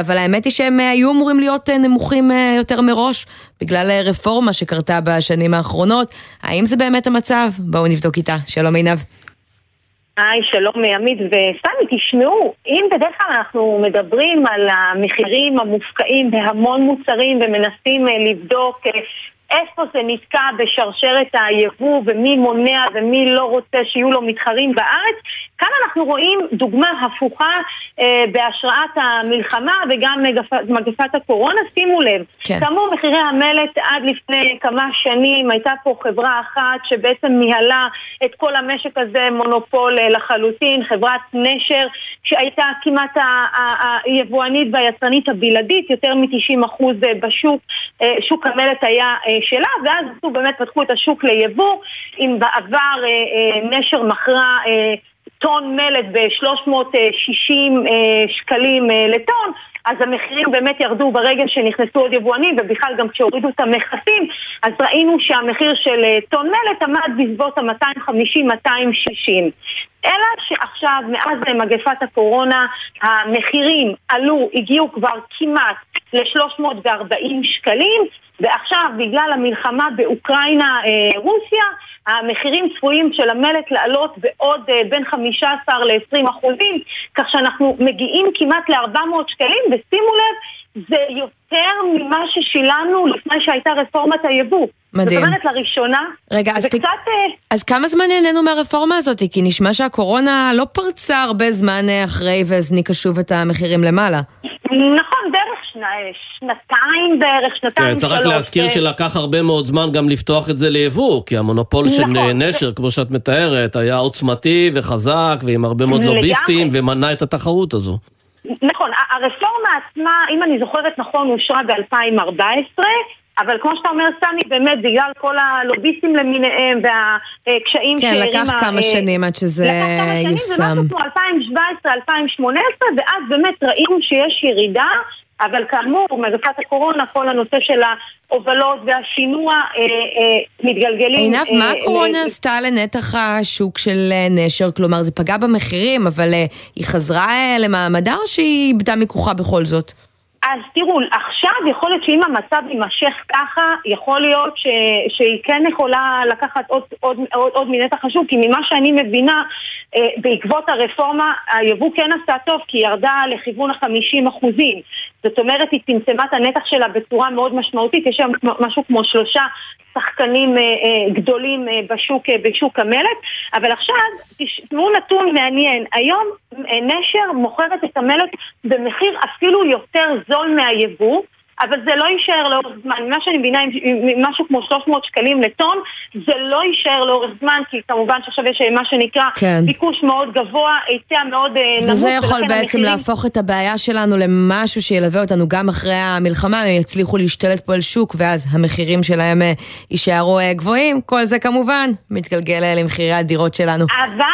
אבל האמת היא שהם היו אמורים להיות נמוכים יותר מראש, בגלל רפורמה שקרתה בשנים האחרונות. האם זה באמת המצב? בואו נבדוק איתה. שלום עינב. היי, שלום עמית וסמי, תשמעו, אם בדרך כלל אנחנו מדברים על המחירים המופקעים בהמון מוצרים ומנסים אה, לבדוק אה, איפה זה נתקע בשרשרת היבוא ומי מונע ומי לא רוצה שיהיו לו מתחרים בארץ. כאן אנחנו רואים דוגמה הפוכה אה, בהשראת המלחמה וגם מגפ, מגפת הקורונה. שימו לב, כן. כאמור מחירי המלט עד לפני כמה שנים הייתה פה חברה אחת שבעצם ניהלה את כל המשק הזה מונופול אה, לחלוטין, חברת נשר שהייתה כמעט היבואנית והיצרנית הבלעדית, יותר מ-90% אה, בשוק, אה, שוק המלט היה אה, שלה, ואז עשו באמת, פתחו את השוק ליבוא, אם בעבר אה, אה, נשר מכרה אה, טון מלט ב-360 אה, שקלים לטון, אז המחירים באמת ירדו ברגע שנכנסו עוד יבואנים, ובכלל גם כשהורידו את המכסים, אז ראינו שהמחיר של טון מלט עמד בסביבות ה-250-260. אלא שעכשיו, מאז מגפת הקורונה, המחירים עלו, הגיעו כבר כמעט ל-340 שקלים, ועכשיו, בגלל המלחמה באוקראינה-רוסיה, המחירים צפויים של המלט לעלות בעוד uh, בין 15 ל-20 אחוזים, כך שאנחנו מגיעים כמעט ל-400 שקלים, ושימו לב, זה יותר ממה ששילמנו לפני שהייתה רפורמת היבוא. מדהים. זאת אומרת, לראשונה, רגע, אז, וקצת... ת... אז כמה זמן נהנינו מהרפורמה הזאת? כי נשמע שהקורונה לא פרצה הרבה זמן אה, אחרי והזניקה שוב את המחירים למעלה. נכון, שנה, שנתיים בערך, שנתיים כן, צריך רק להזכיר שלקח הרבה מאוד זמן גם לפתוח את זה ליבוא, כי המונופול של נכון. נשר, כמו שאת מתארת, היה עוצמתי וחזק ועם הרבה מאוד. לוביסטים ומנע את התחרות הזו. נכון, ה- הרפורמה עצמה, אם אני זוכרת נכון, אושרה ב-2014, אבל כמו שאתה אומר, סמי, באמת, בגלל כל הלוביסטים למיניהם והקשיים כן, שהרימה... לקח כמה אה, שנים עד שזה לקח כמה שנים, יושם. זה משהו כמו 2017-2018, ואז באמת ראינו שיש ירידה, אבל כאמור, מגפת הקורונה, כל הנושא של ההובלות והשינוע אה, אה, מתגלגלים... עינב, אה, מה הקורונה ל- עשתה לנתח השוק של אה, נשר? כלומר, זה פגע במחירים, אבל אה, היא חזרה אה, למעמדה או שהיא איבדה מכוחה בכל זאת? אז תראו, עכשיו יכול להיות שאם המצב יימשך ככה, יכול להיות ש, שהיא כן יכולה לקחת עוד, עוד, עוד, עוד מנתח השוק, כי ממה שאני מבינה, אה, בעקבות הרפורמה, היבוא כן עשה טוב, כי היא ירדה לכיוון ה-50 אחוזים. זאת אומרת, היא צמצמה את הנתח שלה בצורה מאוד משמעותית, יש שם משהו כמו שלושה שחקנים אה, אה, גדולים אה, בשוק, בשוק המלט, אבל עכשיו, תשמעו נתון מעניין, היום נשר מוכרת את המלט במחיר אפילו יותר זול מהיבוא, אבל זה לא יישאר לאורך זמן. ממה שאני מבינה, משהו כמו 300 שקלים לטון, זה לא יישאר לאורך זמן, כי כמובן שעכשיו יש מה שנקרא כן. ביקוש מאוד גבוה, היצע מאוד אה, נמוך. וזה יכול בעצם המחירים- להפוך את הבעיה שלנו למשהו שילווה אותנו גם אחרי המלחמה, הם יצליחו להשתלט פה על שוק, ואז המחירים שלהם אה, יישארו אה, גבוהים. כל זה כמובן מתגלגל אה, למחירי הדירות שלנו. אבל,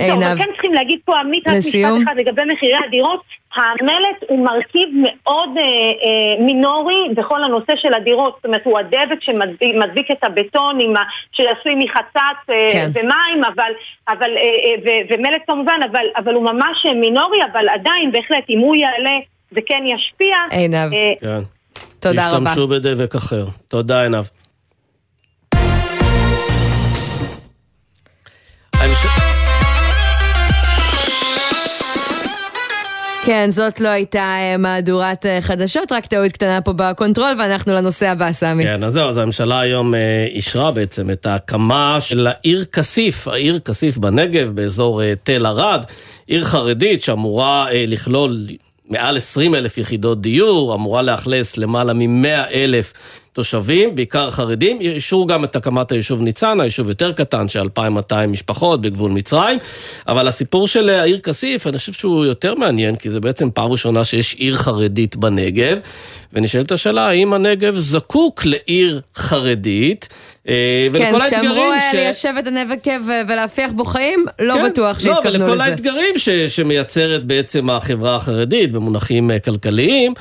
זהו. אבל כן צריכים להגיד פה, עמית, רק. משפט אחד לגבי מחירי הדירות. המלט הוא מרכיב מאוד אה, אה, מינורי בכל הנושא של הדירות. זאת אומרת, הוא הדבק שמדביק מדביק את הבטון עם ה, שעשוי מחצץ אה, כן. ומים, אבל, אבל, אה, אה, ו, ומלט כמובן, אבל, אבל הוא ממש אה, מינורי, אבל עדיין, בהחלט, אם הוא יעלה, זה כן ישפיע. עינב. אה, כן. תודה רבה. תשתמשו בדבק אחר. תודה, עינב. כן, זאת לא הייתה אה, מהדורת אה, חדשות, רק טעות קטנה פה בקונטרול, ואנחנו לנושא הבא, סמי. כן, אז זהו, אז הממשלה היום אה, אישרה בעצם את ההקמה של העיר כסיף, העיר כסיף בנגב, באזור תל ערד, עיר חרדית שאמורה לכלול מעל 20 אלף יחידות דיור, אמורה לאכלס למעלה מ-100 אלף תושבים, בעיקר חרדים. אישרו גם את הקמת היישוב ניצנה, היישוב יותר קטן של 2,200 משפחות בגבול מצרים. אבל הסיפור של אה, העיר כסיף, אני חושב שהוא יותר מעניין, כי זה בעצם פעם ראשונה שיש עיר חרדית בנגב. ונשאלת השאלה, האם הנגב זקוק לעיר חרדית? אה, כן, ולכל כשאמרו האתגרים ש... ליישב את הנגב ולהפיח בו חיים, לא כן, בטוח לא, שהתכוונו ולכל לזה. האתגרים ש, שמייצרת בעצם החברה החרדית במונחים אה, כלכליים,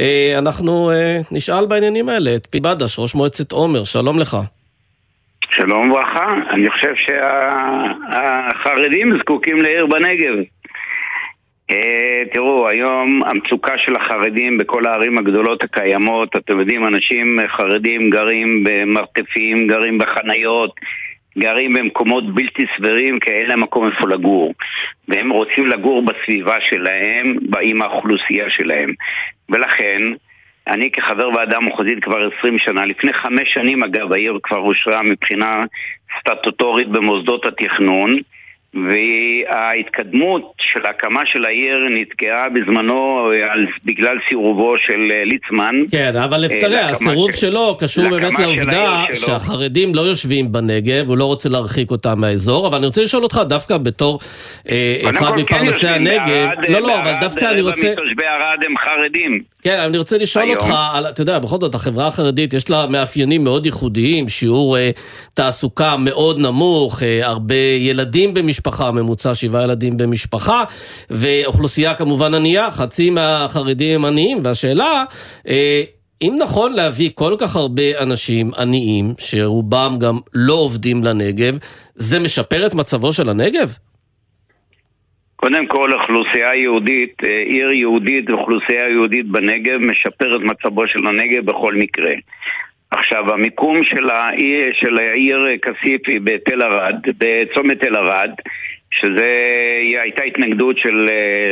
אה, אנחנו נשאל בעניינים האלה את פי בדש, ראש מועצת עומר, שלום לך. שלום וברכה, אני חושב שהחרדים זקוקים לעיר בנגב. אה, תראו, היום המצוקה של החרדים בכל הערים הגדולות הקיימות, אתם יודעים, אנשים חרדים גרים במרתפים, גרים בחניות, גרים במקומות בלתי סבירים כי אין להם מקום איפה לגור. והם רוצים לגור בסביבה שלהם, עם האוכלוסייה שלהם. ולכן, אני כחבר ועדה מחוזית כבר 20 שנה, לפני חמש שנים אגב העיר כבר אושרה מבחינה סטטוטורית במוסדות התכנון וההתקדמות של ההקמה של העיר נתקעה בזמנו על, בגלל סירובו של אה, ליצמן. כן, אבל אה, תראה, להקמה הסירוב של- שלו קשור באמת לעובדה. שהחרדים לא יושבים בנגב, הוא לא רוצה להרחיק אותם מהאזור, אבל אני רוצה לשאול אותך דווקא בתור אה, קודם אחד כן מפרנסי הנגב, לא, לא, אבל דווקא אני רוצה... מתושבי ערד הם חרדים. כן, אני רוצה לשאול היום. אותך, על, אתה יודע, בכל זאת, החברה החרדית יש לה מאפיינים מאוד ייחודיים, שיעור אה, תעסוקה מאוד נמוך, אה, הרבה ילדים במשפחה, ממוצע שבעה ילדים במשפחה, ואוכלוסייה כמובן ענייה, חצי מהחרדים הם עניים, והשאלה, אה, אם נכון להביא כל כך הרבה אנשים עניים, שרובם גם לא עובדים לנגב, זה משפר את מצבו של הנגב? קודם כל, אוכלוסייה יהודית, אה, עיר יהודית ואוכלוסייה יהודית בנגב משפר את מצבו של הנגב בכל מקרה. עכשיו, המיקום של העיר, של העיר כסיף היא בתל ערד, בצומת תל ערד, שזה הייתה התנגדות של,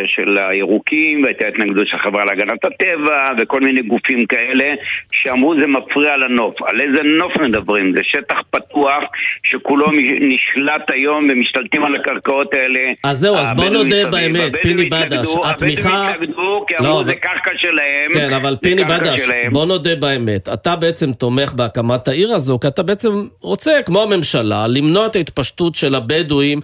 של הירוקים, והייתה התנגדות של החברה להגנת הטבע, וכל מיני גופים כאלה, שאמרו זה מפריע לנוף. על איזה נוף מדברים? זה שטח פתוח, שכולו נשלט היום ומשתלטים על הקרקעות האלה. אז זהו, אז בוא נודה. באמת, פיני בדש, התמיכה... הבדואים התנגדו, כי לא, אמרו אבל- זה קרקע שלהם. כן, אבל פיני בדש, שלהם. בוא נודה באמת. אתה בעצם תומך בהקמת העיר הזו, כי אתה בעצם רוצה, כמו הממשלה, למנוע את ההתפשטות של הבדואים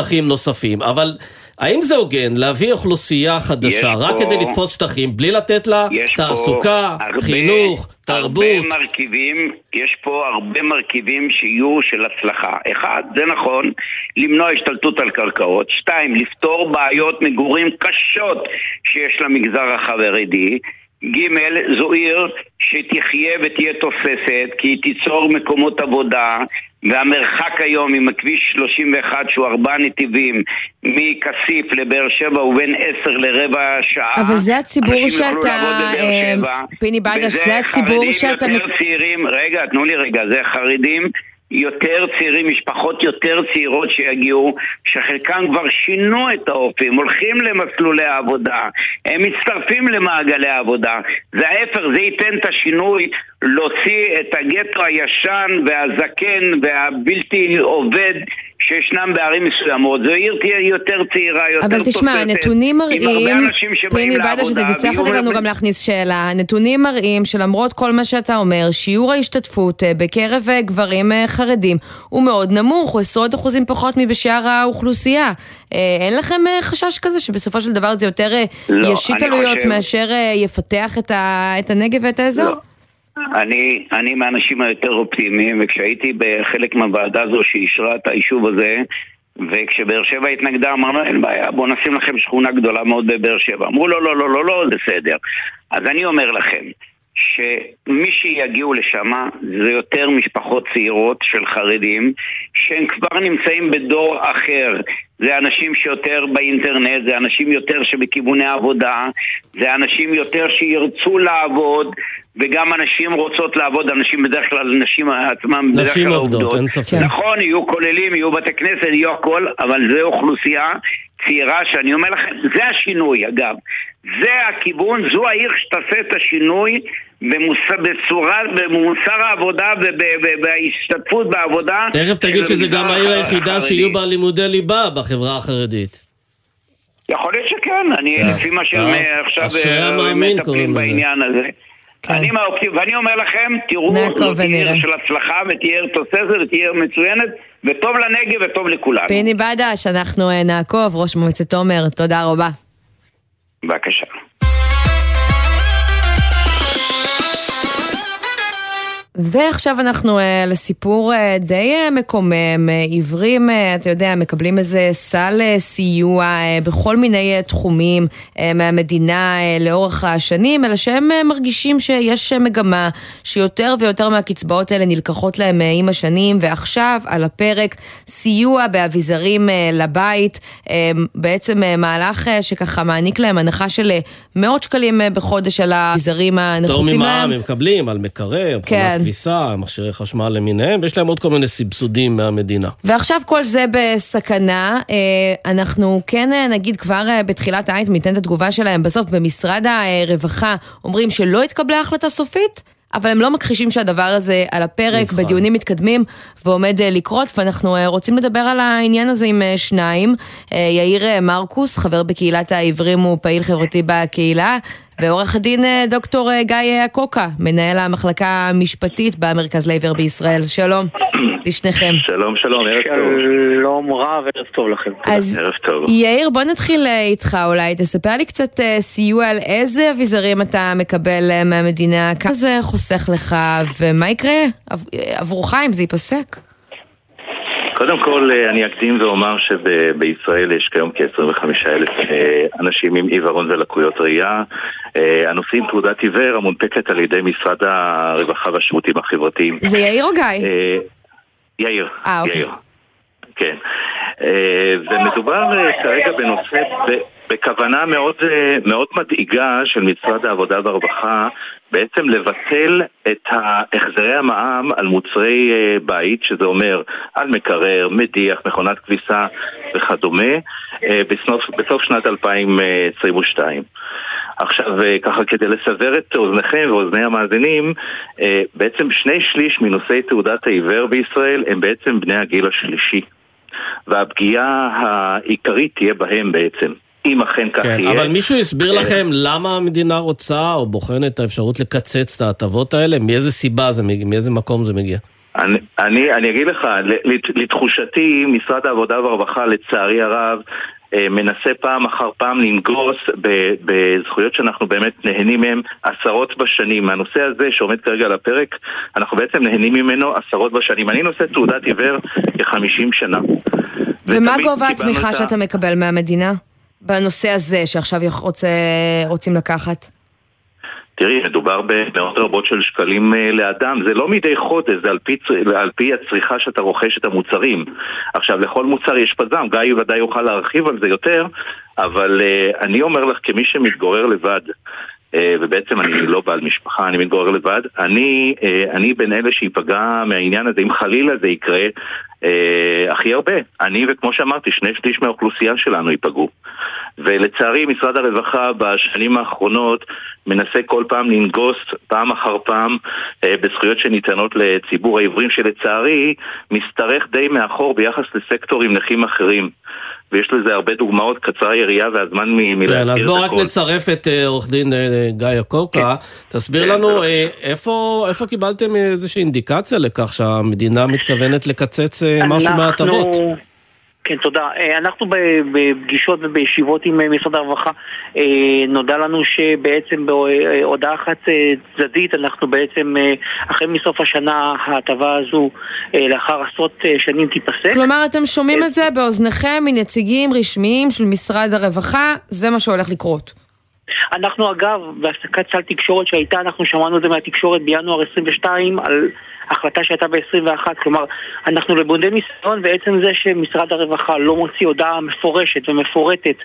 לשטחים נוספים. אבל האם זה הוגן להביא אוכלוסייה חדשה רק פה- כדי לתפוס שטחים, בלי לתת לה תעסוקה, הרבה- חינוך, תרבות? הרבה מרכיבים, יש פה הרבה מרכיבים שיהיו של הצלחה. אחד, זה נכון, למנוע השתלטות על קרקעות. שתיים, לפתור בעיות מגורים קשות שיש למגזר החרדי. ג', זו עיר שתחיה ותהיה תוססת, כי היא תיצור מקומות עבודה, והמרחק היום עם הכביש 31 שהוא ארבעה נתיבים מכסיף לבאר שבע הוא בין עשר לרבע שעה. אבל זה הציבור שאתה, אה. פיני וזה זה הציבור חרדים שאתה... יותר צעירים, רגע, תנו לי רגע, זה חרדים יותר צעירים, משפחות יותר צעירות שיגיעו, שחלקם כבר שינו את האופי, הם הולכים למסלולי העבודה, הם מצטרפים למעגלי העבודה. זה ההפך, זה ייתן את השינוי להוציא את הגטו הישן והזקן והבלתי עובד שישנם בערים מסוימות, זו עיר תהיה יותר צעירה, יותר אבל תשמע, הנתונים מראים, פיני לעבודה, בדש, אתה תצטרך לנו גם להכניס שאלה. הנתונים מראים שלמרות כל מה שאתה אומר, שיעור ההשתתפות אה, בקרב אה, גברים אה, חרדים הוא מאוד נמוך, הוא עשרות אחוזים פחות מבשאר האוכלוסייה. אין לכם חשש כזה שבסופו של דבר זה יותר לא, ישית עלויות חושב- מאשר יפתח את ה- את הנגב ואת האזור? לא. אני, אני מהאנשים היותר אופטימיים, וכשהייתי בחלק מהוועדה הזו שאישרה את היישוב הזה, וכשבאר שבע התנגדה, אמרנו, אין בעיה, בואו נשים לכם שכונה גדולה מאוד בבאר שבע. אמרו, לא, לא, לא, לא, לא, בסדר. אז אני אומר לכם, שמי שיגיעו לשם זה יותר משפחות צעירות של חרדים שהם כבר נמצאים בדור אחר זה אנשים שיותר באינטרנט, זה אנשים יותר שבכיווני עבודה זה אנשים יותר שירצו לעבוד וגם הנשים רוצות לעבוד, אנשים בדרך כלל, נשים עצמם בדרך כלל עובדות, אין ספק. נכון, יהיו כוללים, יהיו בתי כנסת, יהיו הכל, אבל זו אוכלוסייה צעירה שאני אומר לכם, זה השינוי אגב. זה הכיוון, זו העיר שתעשה את השינוי במוס... בצורה, במוסר העבודה ובהשתתפות בעבודה. תכף תגיד שזה גם העיר היחידה. שיהיו בה לימודי ליבה בחברה החרדית. יכול להיות שכן, אני אה, לפי מה שהם אה, עכשיו אה, מטפלים. בעניין הזה. אני מהאופטימי, ואני אומר לכם, תראו, זאת עיר. של הצלחה ותהיה עיר תוססת ותהיה עיר מצוינת וטוב לנגב וטוב לכולנו. פיני בדש, אנחנו אה, נעקוב, ראש מועצת תומר, תודה רבה. בבקשה. ועכשיו אנחנו אה, לסיפור אה, די אה, מקומם, אה, עיוורים, אה, אתה יודע, מקבלים איזה סל אה, סיוע אה, בכל מיני אה, תחומים אה, מהמדינה אה, לאורך השנים, אלא שהם אה, מרגישים שיש אה, מגמה שיותר ויותר מהקצבאות האלה נלקחות להם אה, עם השנים, ועכשיו על הפרק סיוע באביזרים אה, לבית, אה, בעצם אה, מהלך אה, שככה מעניק להם הנחה של אה, מאות שקלים אה, בחודש על האביזרים פטור הנחוצים להם. ממע"מ הם מקבלים על מקרר, כן. כביסה, מכשירי חשמל למיניהם, ויש להם עוד כל מיני סבסודים מהמדינה. ועכשיו כל זה בסכנה, אה, אנחנו כן אה, נגיד כבר אה, בתחילת האייטם, ניתן את התגובה שלהם, בסוף במשרד הרווחה אומרים שלא התקבלה החלטה סופית, אבל הם לא מכחישים שהדבר הזה על הפרק, נבחן. בדיונים מתקדמים ועומד לקרות, ואנחנו רוצים לדבר על העניין הזה עם שניים. יאיר מרקוס, חבר בקהילת העיוורים ופעיל חברתי בקהילה, ועורך הדין אה, דוקטור אה, גיא אה, אקוקה, מנהל המחלקה המשפטית במרכז לעיוור בישראל. שלום לשניכם. שלום, שלום, ערב טוב. שלום רב, ערב טוב לכם. אז ערב טוב. יאיר, בוא נתחיל אה, איתך אולי, תספר לי קצת אה, סיוע על איזה אביזרים אתה מקבל אה, מהמדינה, כמה זה חוסך לך, ומה יקרה עב- אה, עבורך אם זה ייפסק? קודם כל, אה, אני אקדים ואומר שבישראל יש כיום כ-25 אלף אנשים עם עיוורון ולקויות ראייה אה, הנושאים תעודת עיוור המונפקת על ידי משרד הרווחה והשירותים החברתיים. זה יאיר או גיא? אה, יאיר. אה, אוקיי. יאיר. כן. אה, ומדובר אה, כרגע בנושא, בכוונה מאוד, אה, מאוד מדאיגה של משרד העבודה והרווחה בעצם לבטל את החזרי המע"מ על מוצרי אה, בית, שזה אומר על מקרר, מדיח, מכונת כביסה וכדומה, אה, בסוף, בסוף שנת 2022. עכשיו, אה, ככה כדי לסבר את אוזניכם ואוזני המאזינים, בעצם שני שליש מנושאי תעודת העיוור בישראל הם בעצם בני הגיל השלישי. והפגיעה העיקרית תהיה בהם בעצם, אם אכן כך כן, יהיה. אבל מישהו הסביר אה, לכם למה המדינה רוצה או בוחנת את האפשרות לקצץ את ההטבות האלה? מאיזה סיבה זה מגיע? מאיזה מקום זה מגיע? אני, אני, אני אגיד לך, לתחושתי, משרד העבודה והרווחה, לצערי הרב, אה, מנסה פעם אחר פעם לנגוס ב- בזכויות שאנחנו באמת נהנים מהן עשרות בשנים. הנושא הזה שעומד כרגע על הפרק, אנחנו בעצם נהנים ממנו עשרות בשנים. אני נושא תעודת עיוור כ-50 שנה. ומה גובה התמיכה שאתה מקבל מהמדינה? בנושא הזה שעכשיו רוצה, רוצים לקחת? תראי, מדובר במאות רבות של שקלים אה, לאדם, זה לא מדי חודש, זה על פי, על פי הצריכה שאתה רוכש את המוצרים. עכשיו, לכל מוצר יש פזם, גיא ודאי יוכל להרחיב על זה יותר, אבל אה, אני אומר לך, כמי שמתגורר לבד, ובעצם אני לא בעל משפחה, אני מתגורר לבד, אני, אה, אני בין אלה שייפגע מהעניין הזה, אם חלילה זה יקרה, אה, הכי הרבה. אני, וכמו שאמרתי, שני שליש מהאוכלוסייה שלנו ייפגעו. ולצערי משרד הרווחה בשנים האחרונות מנסה כל פעם לנגוס פעם אחר פעם אה, בזכויות שניתנות לציבור העיוורים שלצערי משתרך די מאחור ביחס לסקטורים נכים אחרים. ויש לזה הרבה דוגמאות, קצרה יריעה והזמן מלהכיר את כן, הכל. אז בואו רק נצרף את אה, עורך דין אה, גיא אקוקה. תסביר כן, לנו. אה, איפה קיבלתם איזושהי אינדיקציה לכך שהמדינה מתכוונת לקצץ אה, משהו אנחנו- מההטבות? כן, תודה. אה, אנחנו בפגישות ובישיבות עם אה, משרד הרווחה, אה, נודע לנו שבעצם בהודעה חד צדדית, אנחנו בעצם, החל מסוף השנה, ההטבה הזו, לאחר עשרות שנים תיפסק. כלומר, אתם שומעים את זה באוזניכם מנציגים רשמיים של משרד הרווחה, זה מה שהולך לקרות. אנחנו אגב, בהפסקת סל תקשורת שהייתה, אנחנו שמענו את זה מהתקשורת בינואר 22 על החלטה שהייתה ב-21, כלומר, אנחנו למודי ניסיון ועצם זה שמשרד הרווחה לא מוציא הודעה מפורשת ומפורטת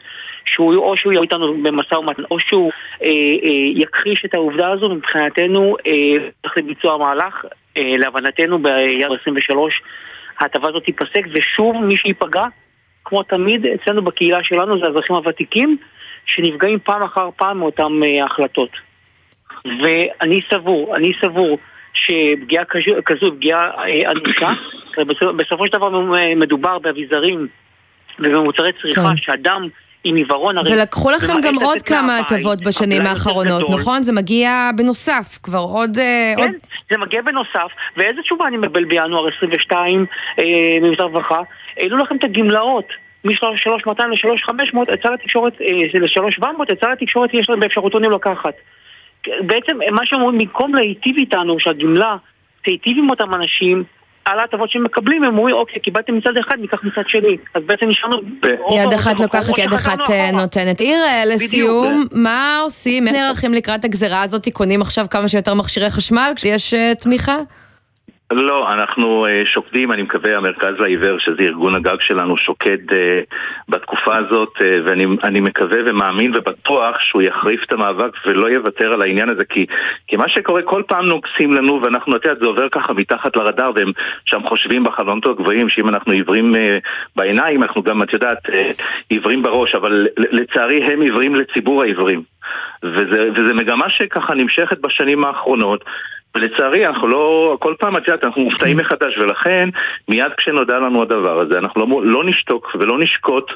שהוא או שהוא יהיה איתנו במשא ומתן או שהוא אה, אה, יכחיש את העובדה הזו, מבחינתנו אה, הולך לביצוע המהלך, אה, להבנתנו בינואר 23 ההטבה הזאת תיפסק ושוב מי שייפגע, כמו תמיד אצלנו בקהילה שלנו זה האזרחים הוותיקים שנפגעים פעם אחר פעם מאותן אה, החלטות. ואני סבור, אני סבור שפגיעה כזו פגיעה אה, אנושה, בסופו של דבר אה, מדובר באביזרים ובמוצרי צריכה כן. שאדם עם עיוורון הרי... ולקחו לכם גם עוד כמה הטבות בשנים האחרונות, גדול. נכון? זה מגיע בנוסף, כבר עוד... אה, עוד- כן, זה מגיע בנוסף, ואיזה תשובה אני מקבל בינואר 22 אה, ממשרד הרווחה? העלו לכם את הגמלאות. מ-3200 ל-3500, יצא לתקשורת, אה, ל-3700, יצא לתקשורת יש להם באפשרותונים לקחת. בעצם מה שאומרים, במקום להיטיב איתנו, שהגמלה תיטיב עם אותם אנשים, על ההטבות שהם מקבלים, הם אומרים, אוקיי, קיבלתם מצד אחד, ניקח מצד שני. אז בעצם נשארנו... יד אחת לוקחת, יד אחת אה, נותנת. עיר, לסיום, מה עושים? איך נערכים לקראת הגזרה הזאת? קונים עכשיו כמה שיותר מכשירי חשמל כשיש אה, תמיכה? לא, אנחנו אה, שוקדים, אני מקווה, המרכז לעיוור, שזה ארגון הגג שלנו, שוקד אה, בתקופה הזאת, אה, ואני אני מקווה ומאמין ובטוח שהוא יחריף את המאבק ולא יוותר על העניין הזה, כי, כי מה שקורה, כל פעם נוגסים לנו, ואנחנו, את יודעת, זה עובר ככה מתחת לרדאר, והם שם חושבים בחלונות הגבוהים, שאם אנחנו עיוורים בעיניים, אנחנו גם, את יודעת, עיוורים בראש, אבל לצערי הם עיוורים לציבור העיוורים. וזה, וזה מגמה שככה נמשכת בשנים האחרונות. ולצערי אנחנו לא, כל פעם את יודעת, אנחנו מופתעים מחדש ולכן מיד כשנודע לנו הדבר הזה אנחנו לא, לא נשתוק ולא נשקוט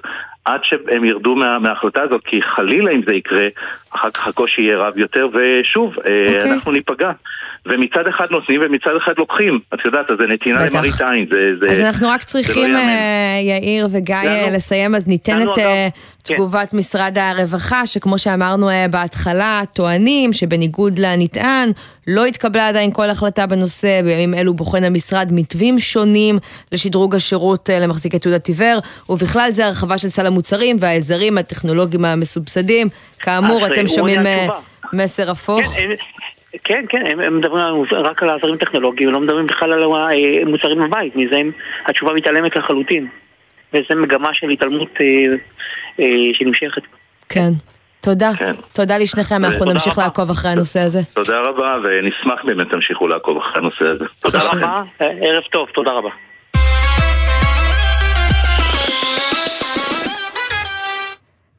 עד שהם ירדו מה, מההחלטה הזאת כי חלילה אם זה יקרה אחר כך הקושי יהיה רב יותר ושוב okay. אוקיי. אנחנו ניפגע ומצד אחד נותנים ומצד אחד לוקחים את יודעת אז זה נתינה בטח. למראית עין זה, זה, אז אנחנו רק זה צריכים, לא. אה, יאיר וגיא, אה, לנו- לסיים, אז ניתן לנו את אגב- אה. תגובת משרד הרווחה, שכמו שאמרנו אה, בהתחלה, טוענים שבניגוד לנטען, לא התקבלה עדיין כל החלטה בנושא, בימים אלו בוחן המשרד מתווים שונים לשדרוג השירות אה, למחזיקי תעודת עיוור, ובכלל זה הרחבה של סל המוצרים והעזרים הטכנולוגיים המסובסדים. כאמור, אז, אתם אה, שומעים אה. מסר הפוך. כן, כן, כן, הם, הם מדברים על- רק על העזרים טכנולוגיים, לא מדברים בכלל על המוצרים בבית, מזה הם, התשובה מתעלמת לחלוטין. וזה מגמה של התעלמות אה, אה, שנמשכת. כן. תודה. כן. תודה לשניכם, אנחנו תודה נמשיך רבה. לעקוב אחרי הנושא הזה. תודה רבה ונשמח באמת תמשיכו לעקוב אחרי הנושא הזה תודה. רבה, אה, ערב טוב, תודה רבה.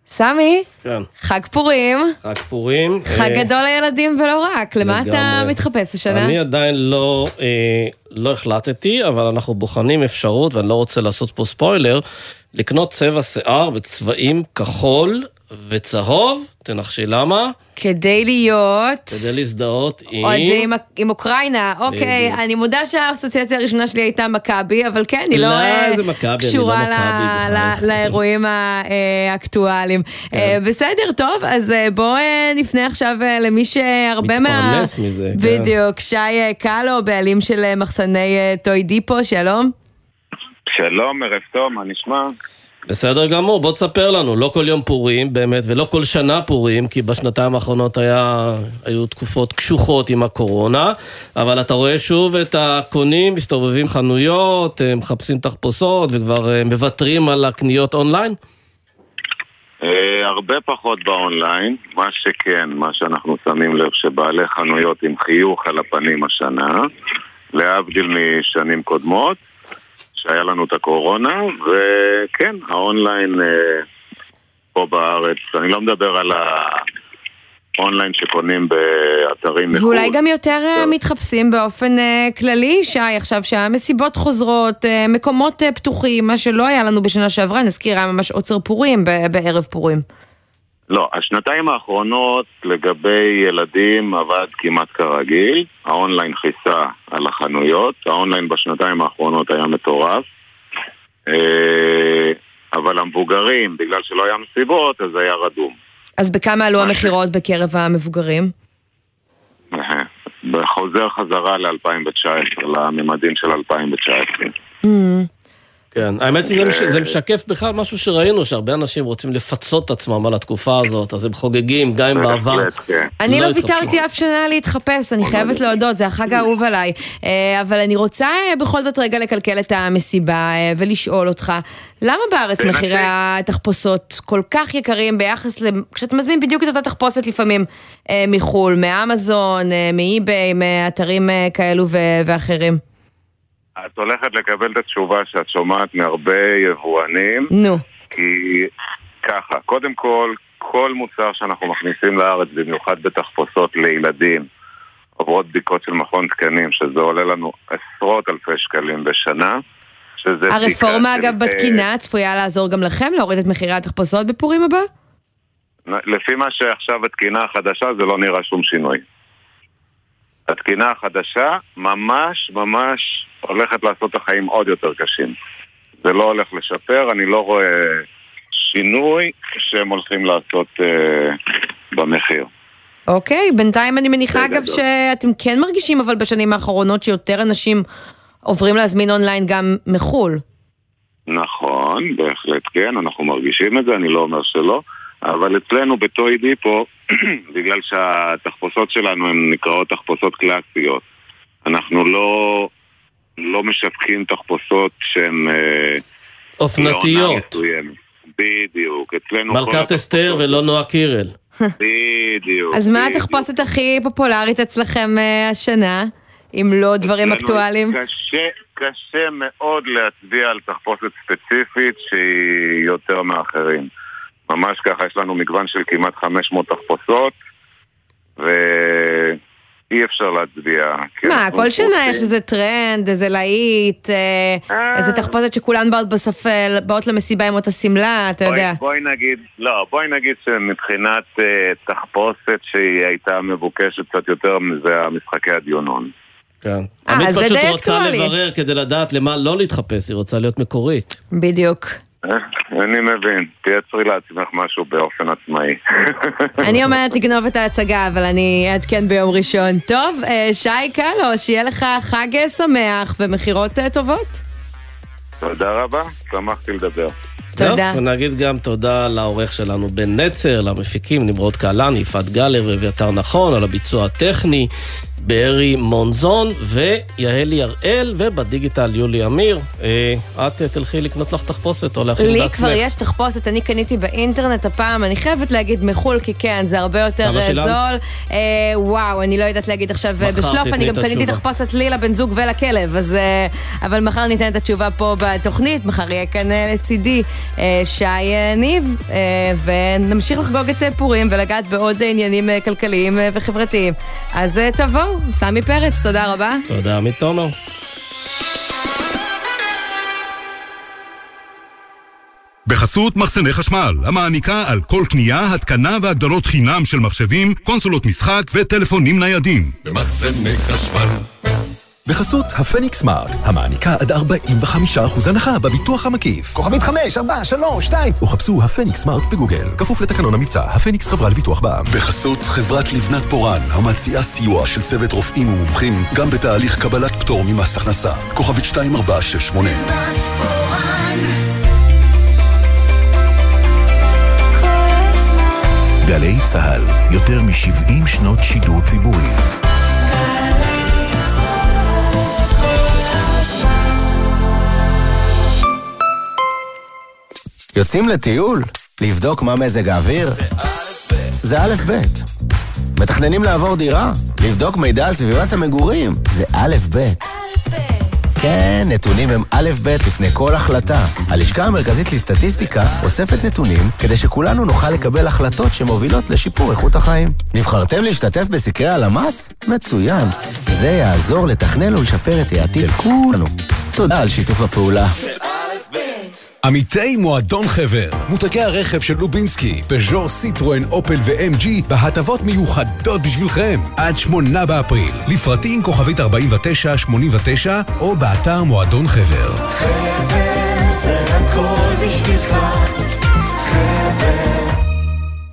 סמי, כן. חג פורים, חג פורים. חג אה, גדול לילדים ולא רק, למה אתה לגמרי. מתחפש השנה? אני עדיין לא, אה, לא החלטתי, אבל אנחנו בוחנים אפשרות, ואני לא רוצה לעשות פה ספוילר, לקנות צבע שיער בצבעים כחול וצהוב, תנחשי למה? כדי להיות... כדי להזדהות עם... עוד עם, עם אוקראינה, אוקיי, בדיוק. אני מודה שהאסוציאציה הראשונה שלי הייתה מכבי, אבל כן, אני לא, לא, אה, איזה מכבי, אני לא קשורה מכבי, ל- לאירועים האקטואליים. אה, בסדר, טוב, אז אה, בואו אה, נפנה עכשיו אה, למי שהרבה מה... מתפרנס מזה, כן. בדיוק, שי אה, קלו, בעלים של אה, מחסני אה, טוי דיפו, שלום. שלום, ערב טוב, מה נשמע? בסדר גמור, בוא תספר לנו, לא כל יום פורים באמת, ולא כל שנה פורים, כי בשנתיים האחרונות היה, היו תקופות קשוחות עם הקורונה, אבל אתה רואה שוב את הקונים מסתובבים חנויות, מחפשים תחפושות וכבר אה, מוותרים על הקניות אונליין? אה, הרבה פחות באונליין, מה שכן, מה שאנחנו שמים לב שבעלי חנויות עם חיוך על הפנים השנה, להבדיל משנים קודמות, שהיה לנו את הקורונה, וכן, האונליין אה, פה בארץ. אני לא מדבר על האונליין שקונים באתרים מחו"ל. ואולי גם יותר אה, מתחפשים באופן אה, כללי, שי, עכשיו שהמסיבות חוזרות, מקומות פתוחים, מה שלא היה לנו בשנה שעברה, נזכיר, היה ממש עוצר פורים בערב פורים. לא, השנתיים האחרונות לגבי ילדים עבד כמעט כרגיל, האונליין חיפה על החנויות, האונליין בשנתיים האחרונות היה מטורף, אה, אבל המבוגרים, בגלל שלא היה מסיבות, אז היה רדום. אז בכמה עלו המכירות בקרב המבוגרים? אה, וחוזר חזרה ל-2019, לממדים של 2019. כן, האמת שזה מש- זה משקף בכלל משהו שראינו, שהרבה אנשים רוצים לפצות את עצמם על התקופה הזאת, אז הם חוגגים, גם אם בעבר... אני לא התחפשו. ויתרתי אף שנה להתחפש, אני חייבת להודות, זה החג האהוב עליי. אה, אבל אני רוצה אה, בכל זאת רגע לקלקל את המסיבה אה, ולשאול אותך, למה בארץ תנסי. מחירי התחפושות כל כך יקרים ביחס ל... כשאתה מזמין בדיוק את אותה תחפושת לפעמים מחו"ל, מאמזון, מאי-ביי, מאתרים כאלו ואחרים? את הולכת לקבל את התשובה שאת שומעת מהרבה יבואנים. נו. כי ככה, קודם כל, כל מוצר שאנחנו מכניסים לארץ, במיוחד בתחפושות לילדים, עוברות בדיקות של מכון תקנים, שזה עולה לנו עשרות אלפי שקלים בשנה. שזה הרפורמה של, אגב אה, בתקינה צפויה לעזור גם לכם להוריד את מחירי התחפושות בפורים הבא? לפי מה שעכשיו התקינה החדשה, זה לא נראה שום שינוי. התקינה החדשה ממש ממש הולכת לעשות את החיים עוד יותר קשים. זה לא הולך לשפר, אני לא רואה שינוי שהם הולכים לעשות אה, במחיר. אוקיי, בינתיים אני מניחה אגב בגדול. שאתם כן מרגישים אבל בשנים האחרונות שיותר אנשים עוברים להזמין אונליין גם מחו"ל. נכון, בהחלט כן, אנחנו מרגישים את זה, אני לא אומר שלא, אבל אצלנו בטוי דיפו, בגלל שהתחפושות שלנו הן נקראות תחפושות קלאסיות, אנחנו לא, לא משווקים תחפושות שהן... אה, אופנתיות. בדיוק, אצלנו... מלכת אסתר ולא נועה קירל. בדיוק. אז מה. התחפושת הכי פופולרית אצלכם אה, השנה? אם לא דברים אקטואליים? קשה, קשה מאוד להצביע על תחפושת ספציפית שהיא יותר מאחרים. ממש ככה, יש לנו מגוון של כמעט 500 תחפושות, ואי אפשר להצביע. כי מה, כל שנה רוצים- יש איזה טרנד, איזה להיט, אה, איזה תחפושת שכולן באות בספל, באות למסיבה עם אותה שמלה, אתה בואי- יודע. בואי נגיד, לא, בואי נגיד שמבחינת אה, תחפושת שהיא הייתה מבוקשת קצת יותר מזה המשחקי הדיונון. כן. אה, עמית זה פשוט רוצה. לברר כדי לדעת למה לא להתחפש, היא רוצה להיות מקורית. בדיוק. אה, אני מבין, תייצרי לעצמך משהו באופן עצמאי. אני אומרת לגנוב את ההצגה, אבל אני אעדכן ביום ראשון. טוב, אה, שי קלו, שיהיה לך חג שמח ומכירות אה, טובות. תודה רבה, שמחתי לדבר. תודה. ונגיד גם תודה לעורך שלנו בן נצר, למפיקים נמרוד קהלני, יפעת גלר ואביתר נכון, על הביצוע הטכני, בארי מונזון ויהלי הראל, ובדיגיטל יולי אמיר. אה, את תלכי לקנות לך תחפושת או להכין לי בעצמך. כבר יש תחפושת, אני קניתי באינטרנט הפעם, אני חייבת להגיד מחו"ל, כי כן, זה הרבה יותר אה? זול. אה, וואו, אני לא יודעת להגיד עכשיו בשלוף, אני גם קניתי. תחפושת לי, לבן זוג ולכלב, אז... אבל מחר ניתן את התשובה פה בתוכנית, מחר יהיה כאן לצידי שי ניב, ונמשיך לחגוג את פורים ולגעת בעוד עניינים כלכליים וחברתיים. אז אה, תבואו, סמי פרץ, תודה רבה. תודה, עמית תומר. בחסות מחסני חשמל, המעניקה על כל קנייה, התקנה והגדלות חינם של מחשבים, קונסולות משחק וטלפונים ניידים. במחסני חשמל. בחסות הפניקס סמארט, המעניקה עד 45% הנחה בביטוח המקיף. כוכבית 5, 4, 3, 2. או חפשו הפניקס סמארט בגוגל. כפוף לתקנון המבצע, הפניקס חברה לביטוח בע"מ. בחסות חברת לבנת פורן, המציעה סיוע של צוות רופאים ומומחים גם בתהליך קבלת פטור ממס הכנסה. כוכבית 2468. גלי צה"ל, יותר מ-70 שנות שידור ציבורי. יוצאים לטיול? לבדוק מה מזג האוויר? זה א' ב'. מתכננים לעבור דירה? לבדוק מידע על סביבת המגורים? זה א' ב'. כן, נתונים הם א' ב' לפני כל החלטה. הלשכה המרכזית לסטטיסטיקה אוספת נתונים כדי שכולנו נוכל לקבל החלטות שמובילות לשיפור איכות החיים. נבחרתם להשתתף בסקרי הלמ"ס? מצוין. זה יעזור לתכנן ולשפר את העתיד של כולנו. תודה על שיתוף הפעולה. עמיתי מועדון חבר, מותגי הרכב של לובינסקי, פז'ור, סיטרואן, אופל ו-MG בהטבות מיוחדות בשבילכם עד שמונה באפריל. לפרטים כוכבית 4989 או באתר מועדון חבר. חבר זה הכל בשבילך. חבר.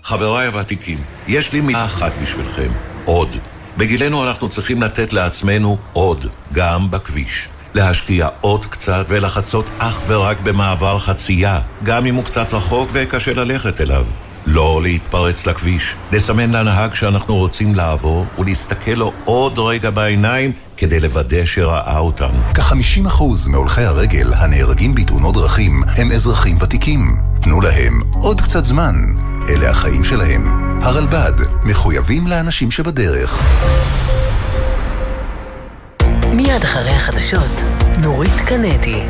חבריי הוותיקים, יש לי מילה אחת בשבילכם, עוד. בגילנו אנחנו צריכים לתת לעצמנו עוד, גם בכביש. להשקיע עוד קצת ולחצות אך ורק במעבר חצייה, גם אם הוא קצת רחוק וקשה ללכת אליו. לא להתפרץ לכביש, לסמן לנהג שאנחנו רוצים לעבור ולהסתכל לו עוד רגע בעיניים כדי לוודא שראה אותנו. כ-50% מהולכי הרגל הנהרגים בתאונות דרכים הם אזרחים ותיקים. תנו להם עוד קצת זמן. אלה החיים שלהם. הרלב"ד, מחויבים לאנשים שבדרך. מיד אחרי החדשות, נורית קנדי.